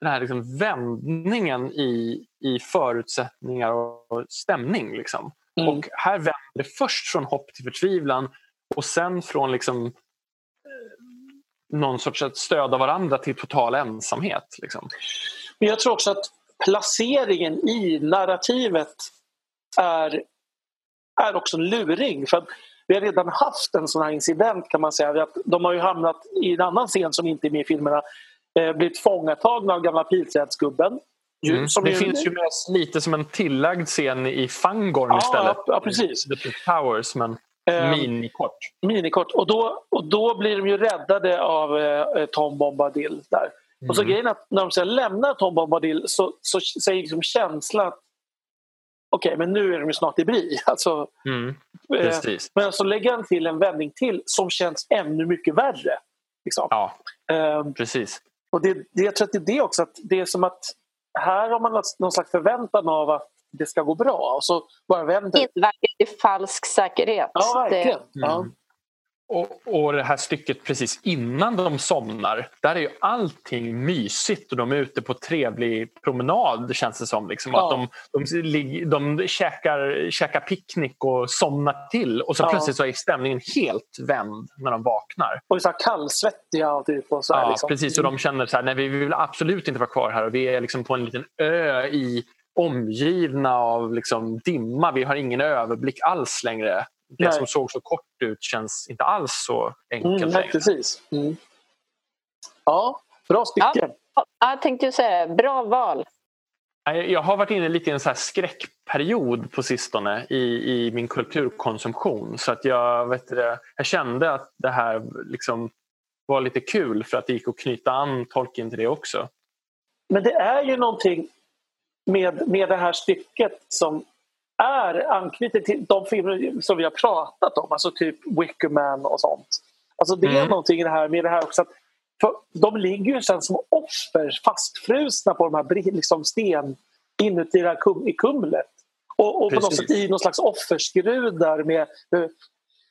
den här liksom vändningen i, i förutsättningar och stämning. Liksom. Mm. Och här vänder det först från hopp till förtvivlan och sen från liksom, eh, någon sorts att stödja varandra till total ensamhet. Liksom. Men jag tror också att placeringen i narrativet är, är också en luring. För vi har redan haft en sån här incident kan man säga. De har ju hamnat i en annan scen som inte är med i filmerna eh, blivit fångatagna av gamla pilträdsgubben. Mm. det ju... finns ju med lite som en tillagd scen i Fangorn ja, istället. Ja, precis. The Towers, men um, minikort. Minikort. Och då, och då blir de ju räddade av eh, Tom Bombadil där. Mm. Och så mm. grejen att när de sen lämnar Tom Bombadil så, så säger liksom känslan att okej, okay, men nu är de ju snart i bri. Alltså, mm. eh, men så lägger han till en vändning till som känns ännu mycket värre. Liksom. Ja, eh, precis. Och det, det, jag tror att det är det också, att det är som att här har man någon slags förväntan av att det ska gå bra och så bara vänder det. verkar falsk säkerhet. Ja, verkligen. Det... Mm. Och, och det här stycket precis innan de somnar, där är ju allting mysigt och de är ute på trevlig promenad känns det som. Liksom. Ja. Att de, de, de, de käkar, käkar picknick och somnar till och så ja. plötsligt så är stämningen helt vänd när de vaknar. Och så kallsvettiga typ. Och så ja, liksom. precis. Och de känner så här, nej vi vill absolut inte vara kvar här och vi är liksom på en liten ö i omgivna av liksom dimma. Vi har ingen överblick alls längre det Nej. som såg så kort ut känns inte alls så enkelt mm, nej, Precis. Mm. Ja, bra stycke. Ja, jag tänkte säga bra val. Jag har varit inne lite i en så skräckperiod på sistone i, i min kulturkonsumtion. Så att jag, vet det, jag kände att det här liksom var lite kul för att det gick att knyta an Tolkien till det också. Men det är ju någonting med, med det här stycket som är anknutet till de filmer som vi har pratat om, alltså typ Wickerman och sånt. Alltså det är mm. någonting i det här med det här också att de ligger ju sen som offer fastfrusna på de här liksom sten inuti det här kum, i kumlet. Och, och på något sätt i någon slags offerskrudar med,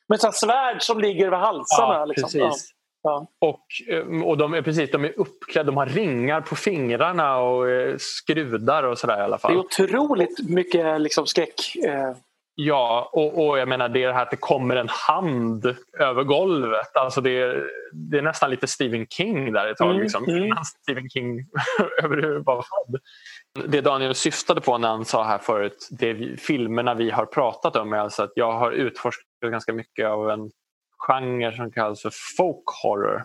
med ett svärd som ligger över halsarna. Ja, liksom. precis. Ja. Och, eh, och de är precis, de är uppklädda, de har ringar på fingrarna och eh, skrudar och sådär i alla fall. Det är otroligt mycket liksom skräck. Eh. Ja, och, och jag menar det här att det kommer en hand över golvet. Alltså det, är, det är nästan lite Stephen King där ett tag. Mm, liksom, mm. Innan Stephen King överhuvudtaget var född. Det Daniel syftade på när han sa här förut, det filmerna vi har pratat om är alltså att jag har utforskat ganska mycket av en genre som kallas för folk horror.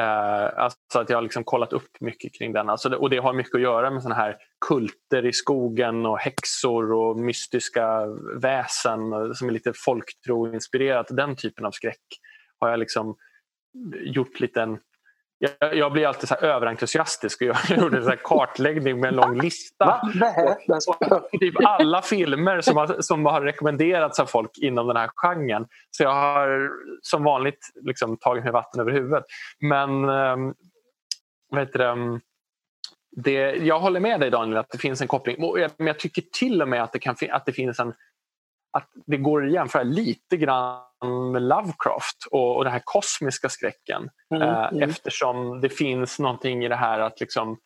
Eh, alltså att jag har liksom kollat upp mycket kring den. Alltså det, och det har mycket att göra med såna här kulter i skogen och häxor och mystiska väsen som är lite folktroinspirerat. Den typen av skräck har jag liksom gjort lite jag, jag, blir alltid så överentusiastisk och jag gjorde en så kartläggning med en lång lista. Och, typ alla filmer som har, som har rekommenderats av folk inom den här genren. Så jag har som vanligt liksom tagit mig vatten över huvudet. Men um, vet du, um, det, jag håller med dig Daniel att det finns en koppling. Men jag tycker till och med att det, kan, att det finns en att det går att jämföra lite grann med Lovecraft och, och den här kosmiska skräcken. Mm, eh, mm. Eftersom det finns någonting i det här att liksom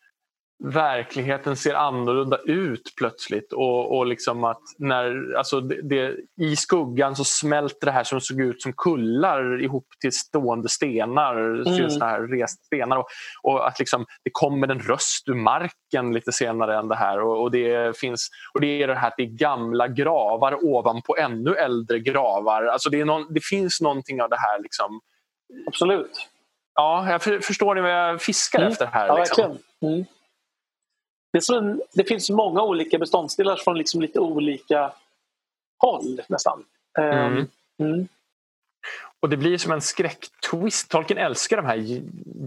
verkligheten ser annorlunda ut plötsligt och, och liksom att när, alltså det, det, i skuggan så smälter det här som såg ut som kullar ihop till stående stenar, mm. så här rest stenar och, och, att liksom, det kommer en röst ur marken lite senare än det här och, och, det finns och det är det här att det är gamla gravar ovanpå ännu äldre gravar. Alltså det, någon, det finns någonting av det här liksom. Absolut. Ja, jag för, förstår ni vad jag fiskar mm. efter här. Ja, liksom. Mm. Det, en, det, finns många olika beståndsdelar från liksom lite olika håll nästan. Ehm, mm. Mm. Och det blir som en skräcktwist. Tolkien älskar de här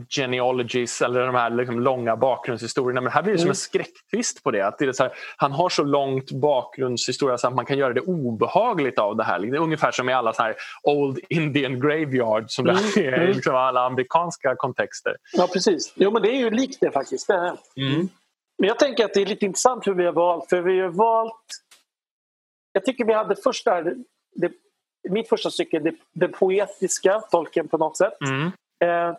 genealogies eller de här liksom långa bakgrundshistorierna. Men här blir det mm. som en skräcktvist på det. Att det är så här, han har så långt bakgrundshistoria så att man kan göra det obehagligt av det här. Det är ungefär som i alla så här Old Indian Graveyard som mm. det är i mm. liksom alla amerikanska kontexter. Ja precis. Jo men det är ju likt det faktiskt. Det mm. Men jag tänker att det är lite intressant hur vi har valt. För vi har valt... Jag tycker vi hade först där, det mitt första stycke, det, det poetiska, tolken på något sätt. Mm. Eh,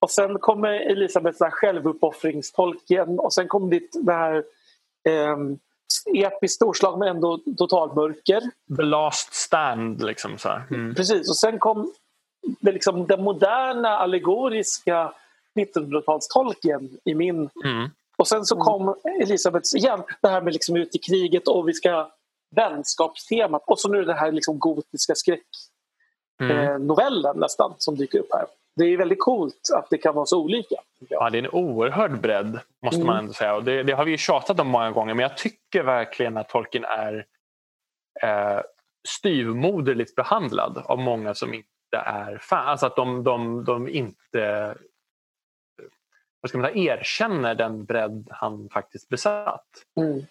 och sen kommer Elisabeths självuppoffringstolken och sen kom ditt det här eh, episkt storslag men ändå totalmörker. The last stand liksom. Så mm. Precis, och sen kom det liksom den moderna allegoriska 1900-talstolken i min. Mm. Och sen så kom Elisabeths igen, det här med liksom ut i kriget och vi ska vänskapstemat och så nu den här liksom gotiska skräcknovellen mm. eh, nästan som dyker upp här. Det är väldigt coolt att det kan vara så olika. Ja, det är en oerhörd bredd måste mm. man ändå säga. Och det, det, har vi ju tjatat om många gånger men jag tycker verkligen att Tolkien är eh, styvmoderligt behandlad av många som inte är fan. Alltså att de, de, de inte vad ska man säga, erkänner den bredd han faktiskt besatt. Mm.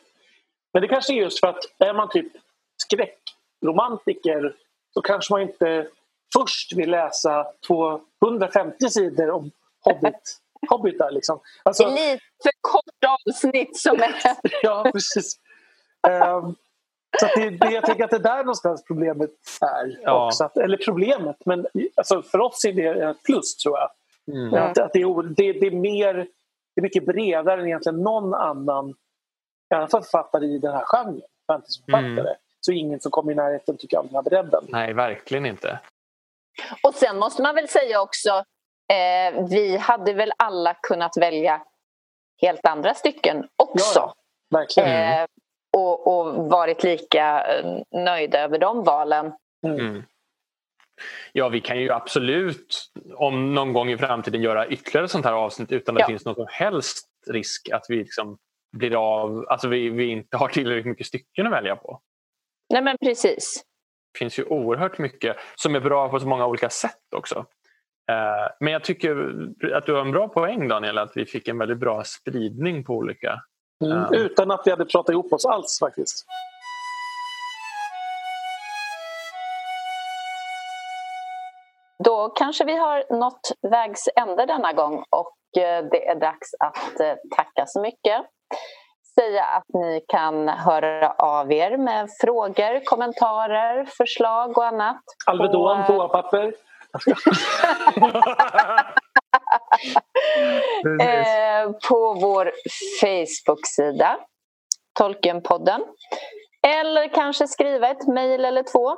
Men det kanske är just för att är man typ skräckromantiker så kanske man inte först vill läsa 250 sidor om Hobbit, hobbitar. Liksom. Alltså, det är lite för kort avsnitt som är... ja, precis. Um, så det, det, jag tänker att det är där någonstans problemet är. Ja. Också. Att, eller problemet, men alltså för oss är det ett plus tror jag. Mm. Att, att det, är, det, det, är mer, det är mycket bredare än egentligen någon annan i alla fall författare i den här genren, fantasyförfattare. Mm. Så ingen som kommer i närheten tycker jag av den här bredden. Nej, verkligen inte. Och sen måste man väl säga också, eh, vi hade väl alla kunnat välja helt andra stycken också. Ja, verkligen. Eh, och, och, varit lika eh, nöjda över de valen. Mm. Ja, vi kan ju absolut om någon gång i framtiden göra ytterligare sånt här avsnitt utan att ja. det finns någon som helst risk att vi liksom blir av, alltså vi, vi inte har tillräckligt mycket stycken att välja på. Nej men precis. Det finns ju oerhört mycket som är bra på så många olika sätt också. Eh, men jag tycker att du har en bra poäng Daniel, att vi fick en väldigt bra spridning på olika... Mm, eh, utan att vi hade pratat ihop oss alls faktiskt. Då kanske vi har nått vägs ände denna gång och eh, det är dags att tacka så mycket säga att ni kan höra av er med frågor, kommentarer, förslag och annat. Alvedon, på... toapapper. eh, på vår Facebook-sida, Tolkenpodden. Eller kanske skriva ett mejl eller två.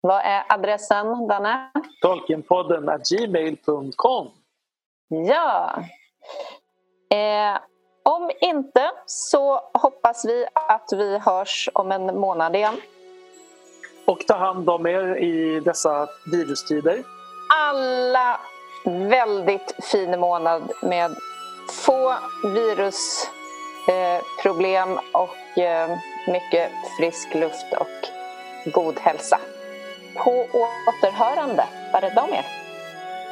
Vad är adressen, Danne? Tolkenpodden gmail.com. Ja. Eh, om inte så hoppas vi att vi hörs om en månad igen. Och ta hand om er i dessa virustider. Alla väldigt fin månad med få virusproblem eh, och eh, mycket frisk luft och god hälsa. På återhörande. Var rädda om er.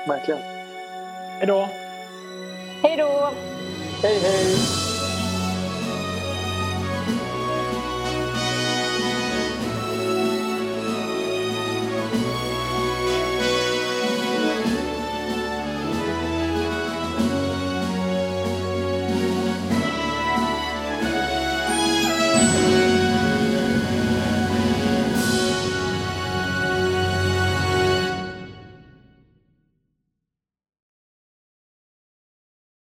Verkligen. Hej då. Hej då. Hey, hey.